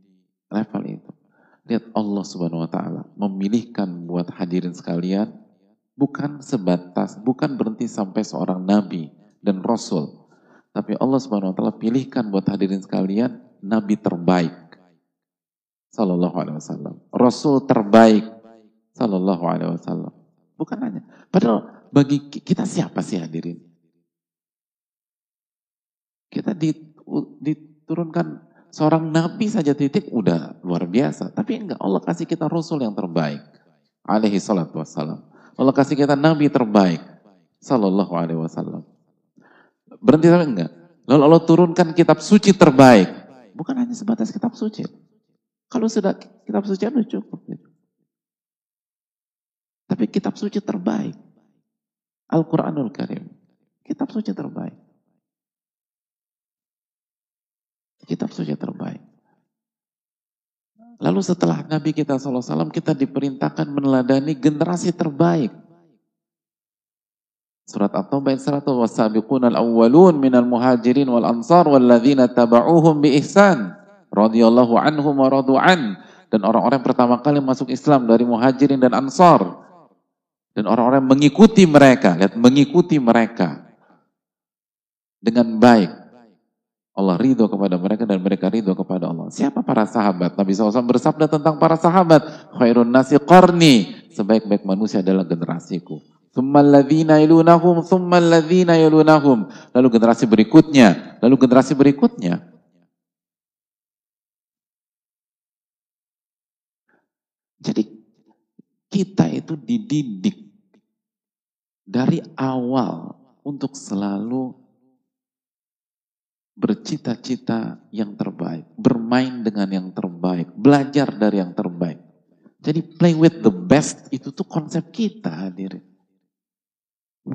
level itu. Lihat Allah Subhanahu wa taala memilihkan buat hadirin sekalian bukan sebatas, bukan berhenti sampai seorang nabi dan rasul. Tapi Allah Subhanahu wa taala pilihkan buat hadirin sekalian nabi terbaik. Sallallahu alaihi wasallam. Rasul terbaik sallallahu alaihi wasallam. Bukan hanya padahal bagi kita siapa sih hadirin? Kita diturunkan seorang nabi saja titik udah luar biasa. Tapi enggak, Allah kasih kita rasul yang terbaik. Alaihi salatu wassalam. Allah kasih kita nabi terbaik. Sallallahu alaihi wasallam. Berhenti sampai enggak? Lalu Allah turunkan kitab suci terbaik. Bukan hanya sebatas kitab suci. Kalau sudah kitab suci itu cukup. Tapi kitab suci terbaik. Al-Quranul Karim. Kitab suci terbaik. Kitab suci terbaik. Lalu setelah Nabi kita SAW, kita diperintahkan meneladani generasi terbaik. Surat At-Taubah ayat 100 wasabiqun al-awwalun minal muhajirin wal ansar walladzina taba'uhum bi ihsan radhiyallahu anhum wa radu'an dan orang-orang pertama kali masuk Islam dari muhajirin dan ansar dan orang-orang mengikuti mereka, lihat mengikuti mereka dengan baik. Allah ridho kepada mereka dan mereka ridho kepada Allah. Siapa para sahabat? Nabi SAW bersabda tentang para sahabat. Khairun nasi qarni. Sebaik-baik manusia adalah generasiku. Thummaladzina yalunahum. Lalu generasi berikutnya, lalu generasi berikutnya. Jadi kita itu dididik dari awal untuk selalu bercita-cita yang terbaik, bermain dengan yang terbaik, belajar dari yang terbaik. Jadi play with the best itu tuh konsep kita hadirin.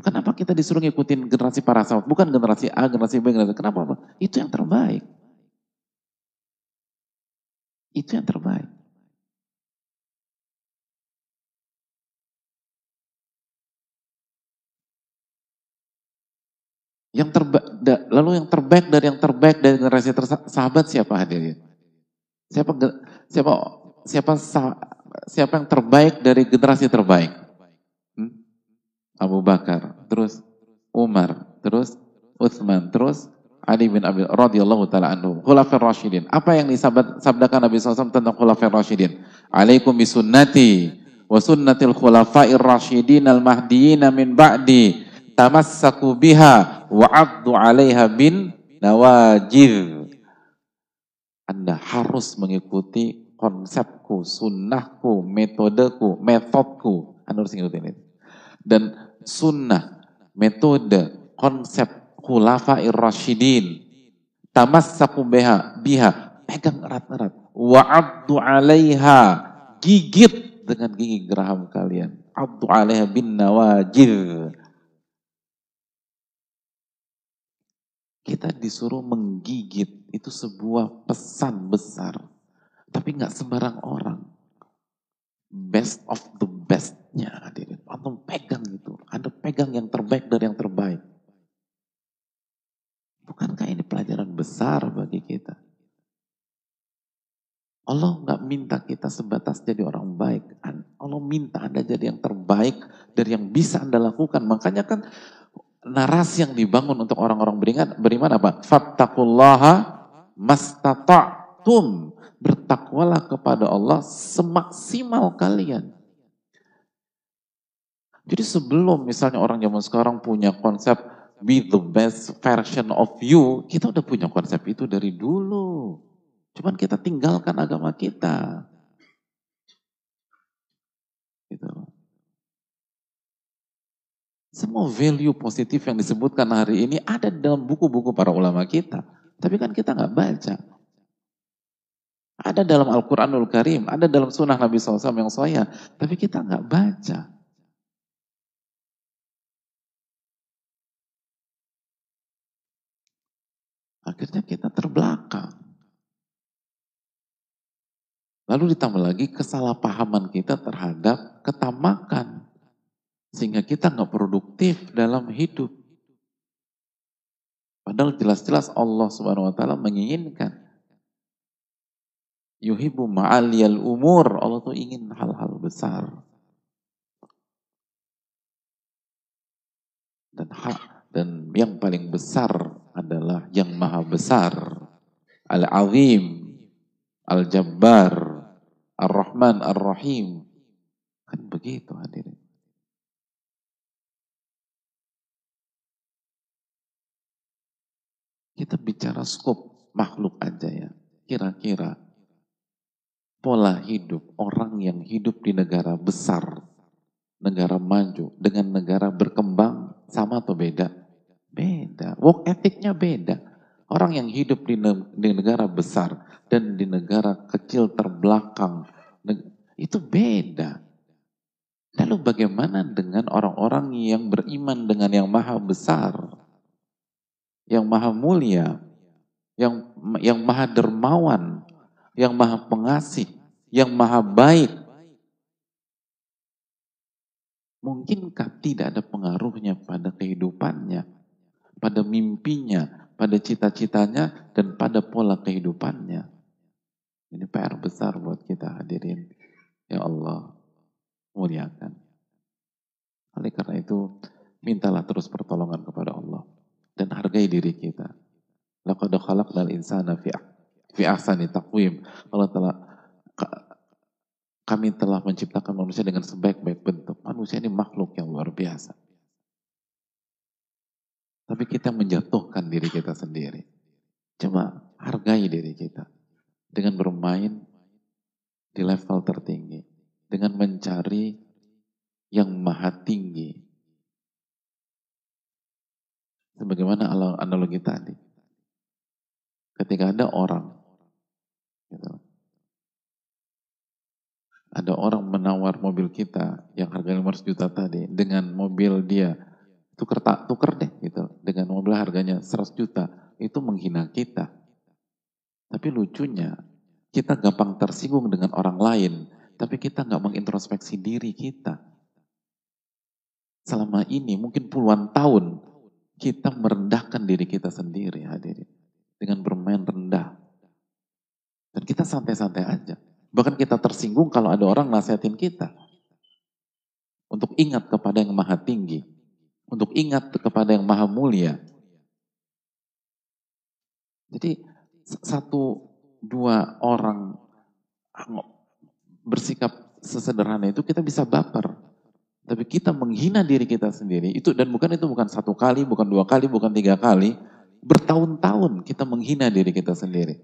Kenapa kita disuruh ngikutin generasi para sahabat? Bukan generasi A, generasi B, generasi Kenapa? Itu yang terbaik. Itu yang terbaik. Yang terbaik, lalu yang terbaik dari yang terbaik dari generasi sahabat siapa hadirin? Siapa siapa siapa siapa yang terbaik dari generasi terbaik? Hmm? Abu Bakar, terus Umar, terus Utsman, terus Ali bin Abi radhiyallahu taala anhu. Khulafair Rasyidin. Apa yang disabdakan Nabi SAW tentang Khulafair Rasyidin? Alaikum bisunnati wa sunnatil khulafair rasyidin al-mahdiyyin min ba'di tamassaku biha wa 'addu 'alaiha bin nawajid. Anda harus mengikuti konsepku, sunnahku, metodeku, metodku. Anda harus ikutin itu. Dan sunnah, metode, konsep khulafair rasyidin. Tamassaku biha, biha, pegang erat-erat. Wa'addu 'alaiha, gigit dengan gigi geraham kalian. Abdu 'alaiha bin nawajid Kita disuruh menggigit, itu sebuah pesan besar. Tapi nggak sembarang orang. Best of the bestnya hadirin. Anda pegang itu. Anda pegang yang terbaik dari yang terbaik. Bukankah ini pelajaran besar bagi kita? Allah nggak minta kita sebatas jadi orang baik. Allah minta Anda jadi yang terbaik dari yang bisa Anda lakukan. Makanya kan narasi yang dibangun untuk orang-orang beriman, beriman apa? Fattakullaha mastata'tum. Bertakwalah kepada Allah semaksimal kalian. Jadi sebelum misalnya orang zaman sekarang punya konsep be the best version of you, kita udah punya konsep itu dari dulu. Cuman kita tinggalkan agama kita. Gitu. Semua value positif yang disebutkan hari ini ada dalam buku-buku para ulama kita. Tapi kan kita nggak baca. Ada dalam Al-Quranul Karim, ada dalam sunnah Nabi SAW yang soya, tapi kita nggak baca. Akhirnya kita terbelakang. Lalu ditambah lagi kesalahpahaman kita terhadap ketamakan. Sehingga kita nggak produktif dalam hidup. Padahal jelas-jelas Allah Subhanahu wa taala menginginkan yuhibu ma'aliyal umur. Allah tuh ingin hal-hal besar. Dan hak dan yang paling besar adalah yang maha besar. Al-Azim, Al-Jabbar, Ar-Rahman, Ar-Rahim. Kan begitu hadirin. Kita bicara skop makhluk aja ya. Kira-kira pola hidup orang yang hidup di negara besar, negara maju, dengan negara berkembang sama atau beda? Beda. Work ethicnya beda. Orang yang hidup di, di negara besar dan di negara kecil terbelakang, itu beda. Lalu bagaimana dengan orang-orang yang beriman dengan yang maha besar? Yang maha mulia, yang yang maha dermawan, yang maha pengasih, yang maha baik. Mungkinkah tidak ada pengaruhnya pada kehidupannya, pada mimpinya, pada cita-citanya, dan pada pola kehidupannya? Ini PR besar buat kita hadirin. Ya Allah, muliakan. Oleh karena itu, mintalah terus pertolongan kepada Allah dan hargai diri kita. Laqad khalaqnal insana fi fi ahsani taqwim. Allah telah kami telah menciptakan manusia dengan sebaik-baik bentuk. Manusia ini makhluk yang luar biasa. Tapi kita menjatuhkan diri kita sendiri. Coba hargai diri kita. Dengan bermain di level tertinggi. Dengan mencari yang maha tinggi Sebagaimana analogi tadi. Ketika ada orang, gitu, ada orang menawar mobil kita yang harganya 500 juta tadi dengan mobil dia tuker tak tuker deh gitu dengan mobil harganya 100 juta itu menghina kita. Tapi lucunya kita gampang tersinggung dengan orang lain, tapi kita nggak mengintrospeksi diri kita. Selama ini mungkin puluhan tahun kita merendahkan diri kita sendiri hadirin. Dengan bermain rendah. Dan kita santai-santai aja. Bahkan kita tersinggung kalau ada orang nasihatin kita. Untuk ingat kepada yang maha tinggi. Untuk ingat kepada yang maha mulia. Jadi satu dua orang bersikap sesederhana itu kita bisa baper. Tapi kita menghina diri kita sendiri, itu dan bukan itu bukan satu kali, bukan dua kali, bukan tiga kali, bertahun-tahun kita menghina diri kita sendiri.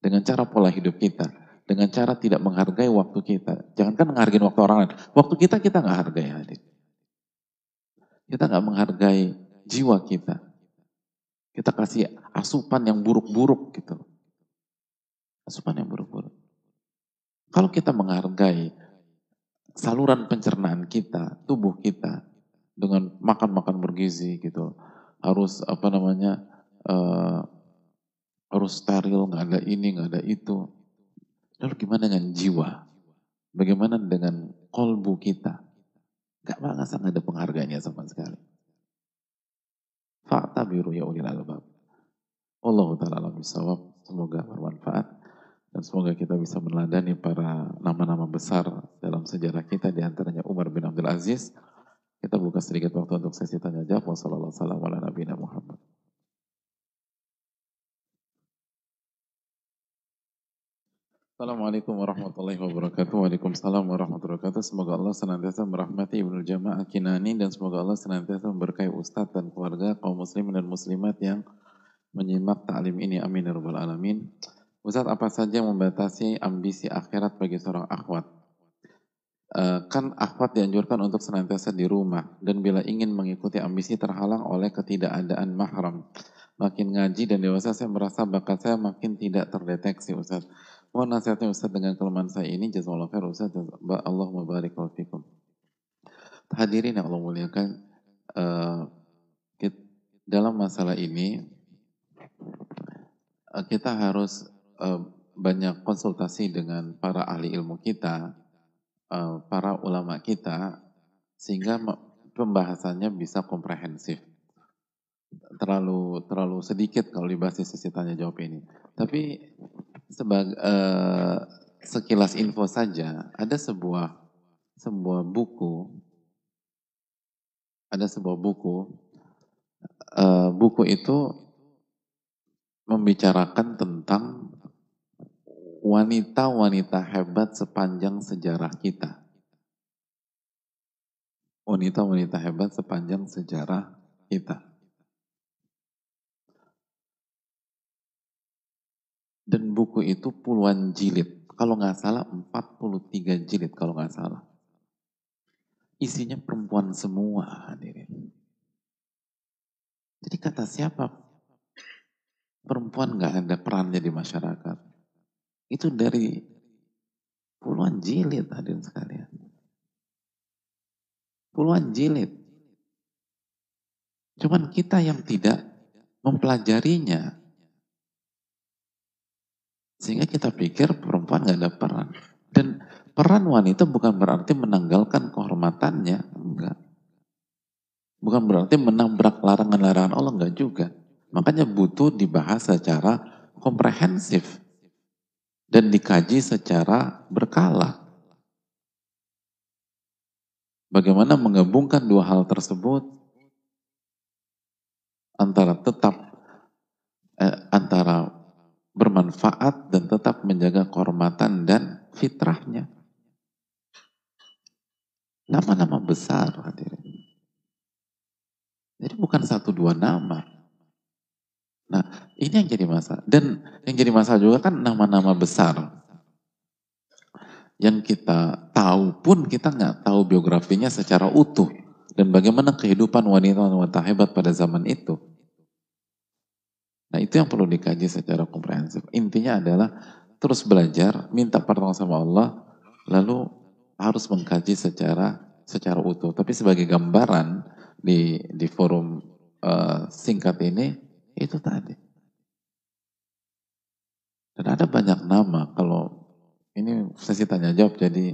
Dengan cara pola hidup kita, dengan cara tidak menghargai waktu kita. Jangankan menghargai waktu orang lain, waktu kita kita nggak hargai hadir. Kita nggak menghargai jiwa kita. Kita kasih asupan yang buruk-buruk gitu. Asupan yang buruk-buruk. Kalau kita menghargai saluran pencernaan kita, tubuh kita dengan makan-makan bergizi gitu. Harus apa namanya? Uh, harus steril, nggak ada ini, nggak ada itu. Lalu gimana dengan jiwa? Bagaimana dengan kolbu kita? Gak banget nggak ada penghargaannya sama sekali. Fakta biru ya ulil albab. Allah ta'ala bisawab. Semoga bermanfaat. Dan semoga kita bisa meneladani para nama-nama besar dalam sejarah kita, di antaranya Umar bin Abdul Aziz. Kita buka sedikit waktu untuk sesi tanya jawab. Wassalamualaikum Muhammad. Assalamualaikum warahmatullahi wabarakatuh. Waalaikumsalam warahmatullahi wabarakatuh. Semoga Allah senantiasa merahmati Ibnu Jamaah Kinani dan semoga Allah senantiasa memberkahi Ustadz dan keluarga kaum muslimin dan muslimat yang menyimak ta'lim ini. Amin ya rabbal alamin. Ustadz, apa saja yang membatasi ambisi akhirat bagi seorang akhwat? Uh, kan akhwat dianjurkan untuk senantiasa di rumah dan bila ingin mengikuti ambisi terhalang oleh ketidakadaan mahram. Makin ngaji dan dewasa saya merasa bakat saya makin tidak terdeteksi Ustadz Mohon nasihatnya Ustaz dengan kelemahan saya ini. Jazakallah khair Ustaz. Allah mubarik fikum. Hadirin yang Allah muliakan. Uh, dalam masalah ini, uh, kita harus uh, banyak konsultasi dengan para ahli ilmu kita, uh, para ulama kita, sehingga pembahasannya bisa komprehensif terlalu terlalu sedikit kalau dibahas di sesi tanya jawab ini. Tapi sebagai uh, sekilas info saja, ada sebuah sebuah buku, ada sebuah buku, buku itu membicarakan tentang wanita-wanita hebat sepanjang sejarah kita. Wanita-wanita hebat sepanjang sejarah kita. Dan buku itu puluhan jilid. Kalau nggak salah 43 jilid kalau nggak salah. Isinya perempuan semua hadirin. Jadi kata siapa perempuan nggak ada perannya di masyarakat. Itu dari puluhan jilid hadirin sekalian. Puluhan jilid. Cuman kita yang tidak mempelajarinya, sehingga kita pikir perempuan gak ada peran. Dan peran wanita bukan berarti menanggalkan kehormatannya. Enggak. Bukan berarti menabrak larangan-larangan Allah. Enggak juga. Makanya butuh dibahas secara komprehensif. Dan dikaji secara berkala. Bagaimana menggabungkan dua hal tersebut antara tetap eh, antara bermanfaat dan tetap menjaga kehormatan dan fitrahnya. Nama-nama besar hadirin. Jadi bukan satu dua nama. Nah, ini yang jadi masalah. Dan yang jadi masalah juga kan nama-nama besar. Yang kita tahu pun kita nggak tahu biografinya secara utuh. Dan bagaimana kehidupan wanita-wanita hebat pada zaman itu. Nah itu yang perlu dikaji secara komprehensif. Intinya adalah terus belajar, minta pertolongan sama Allah, lalu harus mengkaji secara secara utuh. Tapi sebagai gambaran di di forum uh, singkat ini itu tadi. Dan ada banyak nama. Kalau ini sesi tanya jawab, jadi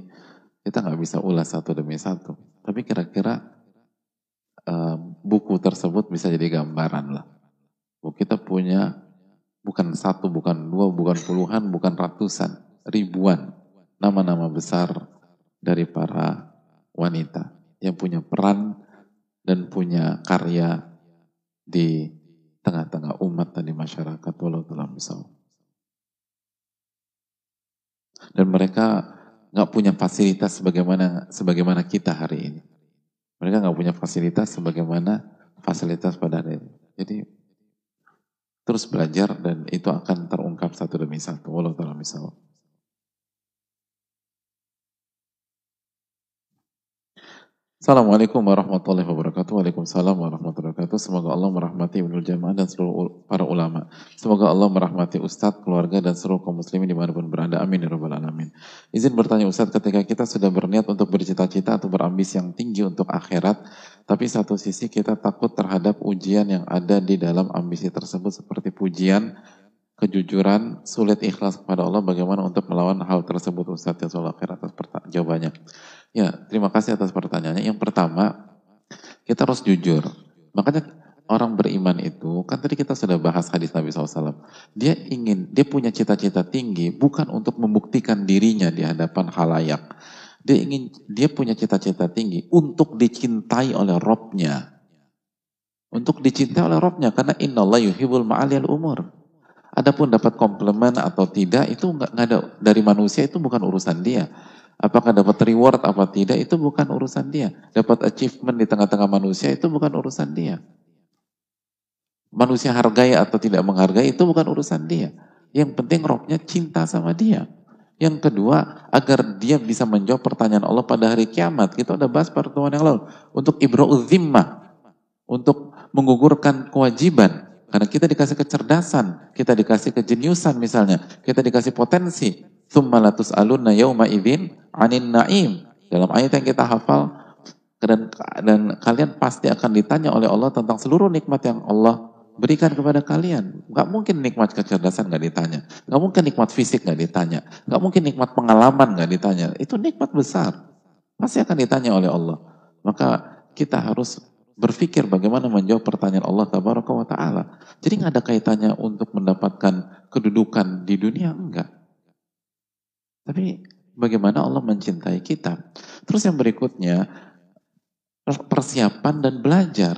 kita nggak bisa ulas satu demi satu. Tapi kira-kira uh, buku tersebut bisa jadi gambaran lah. Kita punya bukan satu, bukan dua, bukan puluhan, bukan ratusan, ribuan nama-nama besar dari para wanita yang punya peran dan punya karya di tengah-tengah umat dan di masyarakat walau dalam Dan mereka nggak punya fasilitas sebagaimana sebagaimana kita hari ini. Mereka nggak punya fasilitas sebagaimana fasilitas pada hari ini. Jadi terus belajar dan itu akan terungkap satu demi satu. Walau ta'ala misal. Assalamualaikum warahmatullahi wabarakatuh. Waalaikumsalam warahmatullahi wabarakatuh. Semoga Allah merahmati Ibnu Jamaah dan seluruh para ulama. Semoga Allah merahmati Ustadz, keluarga, dan seluruh kaum muslimin di mana pun berada. Amin ya rabbal alamin. Izin bertanya Ustadz, ketika kita sudah berniat untuk bercita-cita atau berambisi yang tinggi untuk akhirat, tapi satu sisi kita takut terhadap ujian yang ada di dalam ambisi tersebut seperti pujian, kejujuran, sulit ikhlas kepada Allah, bagaimana untuk melawan hal tersebut Ustadz ya soal akhirat atas jawabannya. Ya, terima kasih atas pertanyaannya. Yang pertama, kita harus jujur. Makanya orang beriman itu, kan tadi kita sudah bahas hadis Nabi SAW. Dia ingin, dia punya cita-cita tinggi bukan untuk membuktikan dirinya di hadapan halayak. Dia ingin dia punya cita-cita tinggi untuk dicintai oleh Robnya. Untuk dicintai oleh Robnya karena Allah yuhibul ma'aliyal umur. Adapun dapat komplimen atau tidak itu nggak ada dari manusia itu bukan urusan dia. Apakah dapat reward apa tidak itu bukan urusan dia. Dapat achievement di tengah-tengah manusia itu bukan urusan dia. Manusia hargai atau tidak menghargai itu bukan urusan dia. Yang penting rohnya cinta sama dia. Yang kedua, agar dia bisa menjawab pertanyaan Allah pada hari kiamat. Kita udah bahas pertemuan yang lalu. Untuk ibra'ul. Untuk menggugurkan kewajiban. Karena kita dikasih kecerdasan, kita dikasih kejeniusan misalnya, kita dikasih potensi. Thummalatus alunna yauma idin anin na'im. Dalam ayat yang kita hafal, dan, dan kalian pasti akan ditanya oleh Allah tentang seluruh nikmat yang Allah berikan kepada kalian. Gak mungkin nikmat kecerdasan gak ditanya. Gak mungkin nikmat fisik gak ditanya. Gak mungkin nikmat pengalaman gak ditanya. Itu nikmat besar. Pasti akan ditanya oleh Allah. Maka kita harus berpikir bagaimana menjawab pertanyaan Allah Ta'ala. Jadi nggak ada kaitannya untuk mendapatkan kedudukan di dunia, enggak. Tapi bagaimana Allah mencintai kita. Terus yang berikutnya, persiapan dan belajar.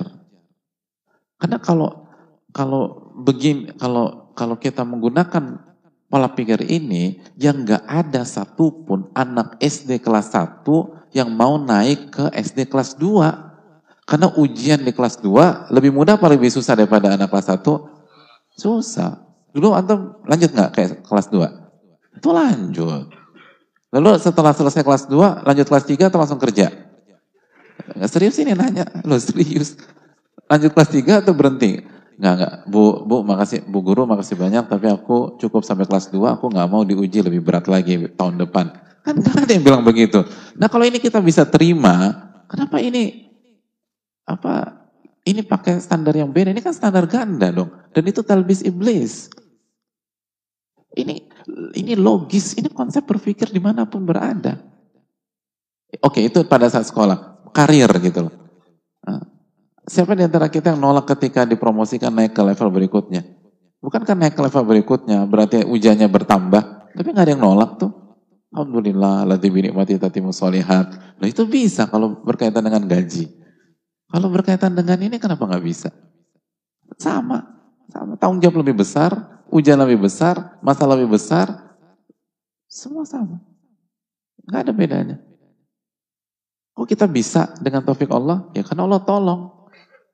Karena kalau kalau begini, kalau kalau kita menggunakan pola pikir ini, yang nggak ada satupun anak SD kelas 1 yang mau naik ke SD kelas 2. Karena ujian di kelas 2 lebih mudah apa lebih susah daripada anak kelas 1? Susah. Dulu antum lanjut nggak ke kelas 2? Itu lanjut. Lalu setelah selesai kelas 2, lanjut kelas 3 atau langsung kerja? Serius ini nanya, lo serius. Lanjut kelas 3 atau berhenti? Enggak, enggak. Bu, Bu, makasih, Bu Guru makasih banyak, tapi aku cukup sampai kelas 2, aku nggak mau diuji lebih berat lagi tahun depan. Kan gak ada yang bilang begitu. Nah kalau ini kita bisa terima, kenapa ini, apa, ini pakai standar yang beda, ini kan standar ganda dong. Dan itu talbis iblis. Ini ini logis, ini konsep berpikir di mana pun berada. Oke, itu pada saat sekolah, karir gitu loh. Siapa di antara kita yang nolak ketika dipromosikan naik ke level berikutnya? Bukankah naik ke level berikutnya berarti ujiannya bertambah? Tapi nggak ada yang nolak tuh. Alhamdulillah, ladzi binikmati tatimu solihat. Nah itu bisa kalau berkaitan dengan gaji. Kalau berkaitan dengan ini kenapa nggak bisa? Sama, sama. Tanggung jawab lebih besar, ujian lebih besar, masalah lebih besar, semua sama. Nggak ada bedanya. Kok kita bisa dengan taufik Allah? Ya karena Allah tolong.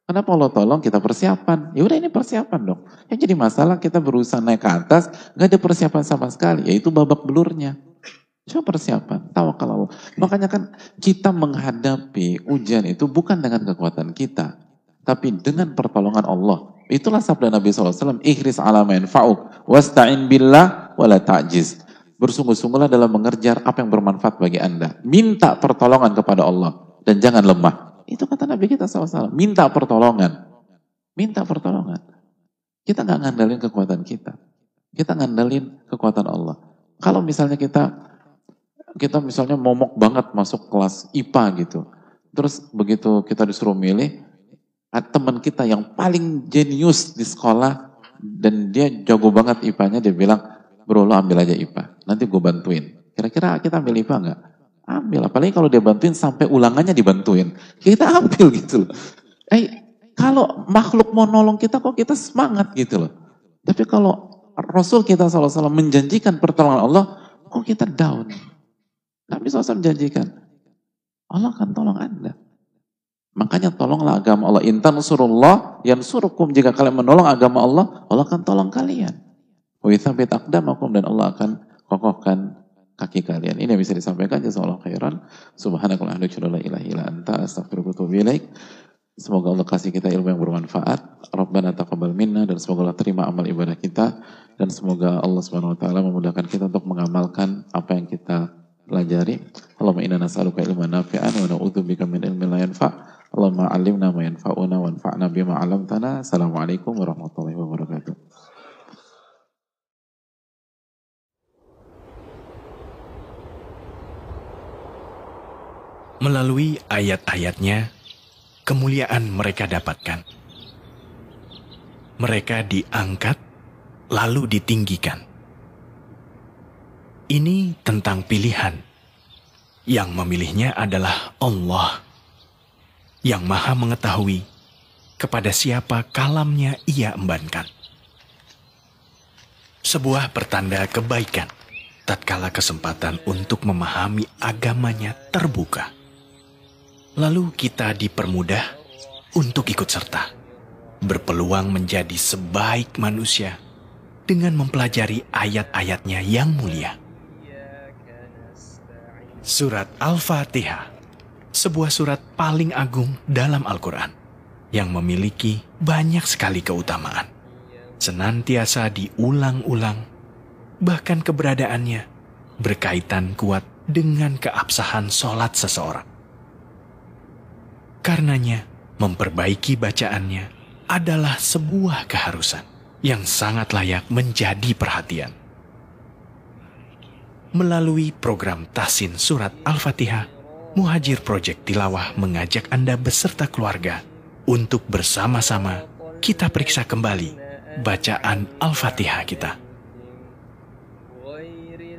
Kenapa Allah tolong kita persiapan? Ya udah ini persiapan dong. Yang jadi masalah kita berusaha naik ke atas, nggak ada persiapan sama sekali, yaitu babak belurnya. Coba persiapan, tawakal Allah. Makanya kan kita menghadapi ujian itu bukan dengan kekuatan kita, tapi dengan pertolongan Allah. Itulah sabda Nabi SAW, ikhris ala fa'uk, wasta'in billah, wala ta'jiz. Bersungguh-sungguhlah dalam mengerjar apa yang bermanfaat bagi anda. Minta pertolongan kepada Allah, dan jangan lemah. Itu kata Nabi kita SAW. Minta pertolongan. Minta pertolongan. Kita nggak ngandalin kekuatan kita. Kita ngandalin kekuatan Allah. Kalau misalnya kita kita misalnya momok banget masuk kelas IPA gitu. Terus begitu kita disuruh milih, teman kita yang paling jenius di sekolah dan dia jago banget IPA-nya, dia bilang, bro lo ambil aja IPA, nanti gue bantuin. Kira-kira kita ambil IPA nggak? Ambil, apalagi kalau dia bantuin sampai ulangannya dibantuin. Kita ambil gitu loh. Eh, kalau makhluk mau nolong kita kok kita semangat gitu loh. Tapi kalau Rasul kita SAW menjanjikan pertolongan Allah, kok kita down. Nabi SAW menjanjikan, Allah akan tolong Anda. Makanya tolonglah agama Allah. Intan surullah yang surukum. Jika kalian menolong agama Allah, Allah akan tolong kalian. Akdamakum dan Allah akan kokohkan kaki kalian. Ini yang bisa disampaikan jazakallahu khairan. Subhanakallah anta. Semoga Allah kasih kita ilmu yang bermanfaat. Rabbana taqabbal minna dan semoga Allah terima amal ibadah kita dan semoga Allah Subhanahu wa taala memudahkan kita untuk mengamalkan apa yang kita pelajari. Allahumma inna nas'aluka ilman nafi'an wa na'udzubika min ilmin la yanfa'. Allahumma 'allimna ma yanfa'una wanfa'na bima 'allamtana. Assalamualaikum warahmatullahi wabarakatuh. Melalui ayat-ayatnya, kemuliaan mereka dapatkan. Mereka diangkat, lalu ditinggikan. Ini tentang pilihan Yang memilihnya adalah Allah yang maha mengetahui kepada siapa kalamnya ia embankan. Sebuah pertanda kebaikan tatkala kesempatan untuk memahami agamanya terbuka. Lalu kita dipermudah untuk ikut serta, berpeluang menjadi sebaik manusia dengan mempelajari ayat-ayatnya yang mulia. Surat Al-Fatihah, sebuah surat paling agung dalam Al-Quran yang memiliki banyak sekali keutamaan. Senantiasa diulang-ulang, bahkan keberadaannya berkaitan kuat dengan keabsahan sholat seseorang. Karenanya, memperbaiki bacaannya adalah sebuah keharusan yang sangat layak menjadi perhatian. Melalui program Tasin Surat Al-Fatihah, Muhajir Project Tilawah mengajak Anda beserta keluarga untuk bersama-sama kita periksa kembali bacaan Al-Fatihah kita.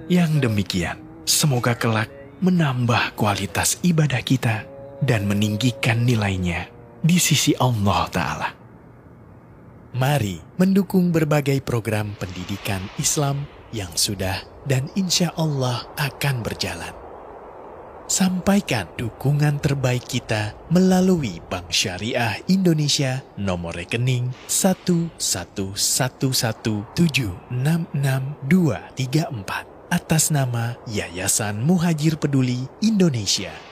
Yang demikian, semoga kelak menambah kualitas ibadah kita dan meninggikan nilainya di sisi Allah Ta'ala. Mari mendukung berbagai program pendidikan Islam yang sudah dan insya Allah akan berjalan. Sampaikan dukungan terbaik kita melalui Bank Syariah Indonesia nomor rekening 11117666234 atas nama Yayasan Muhajir Peduli Indonesia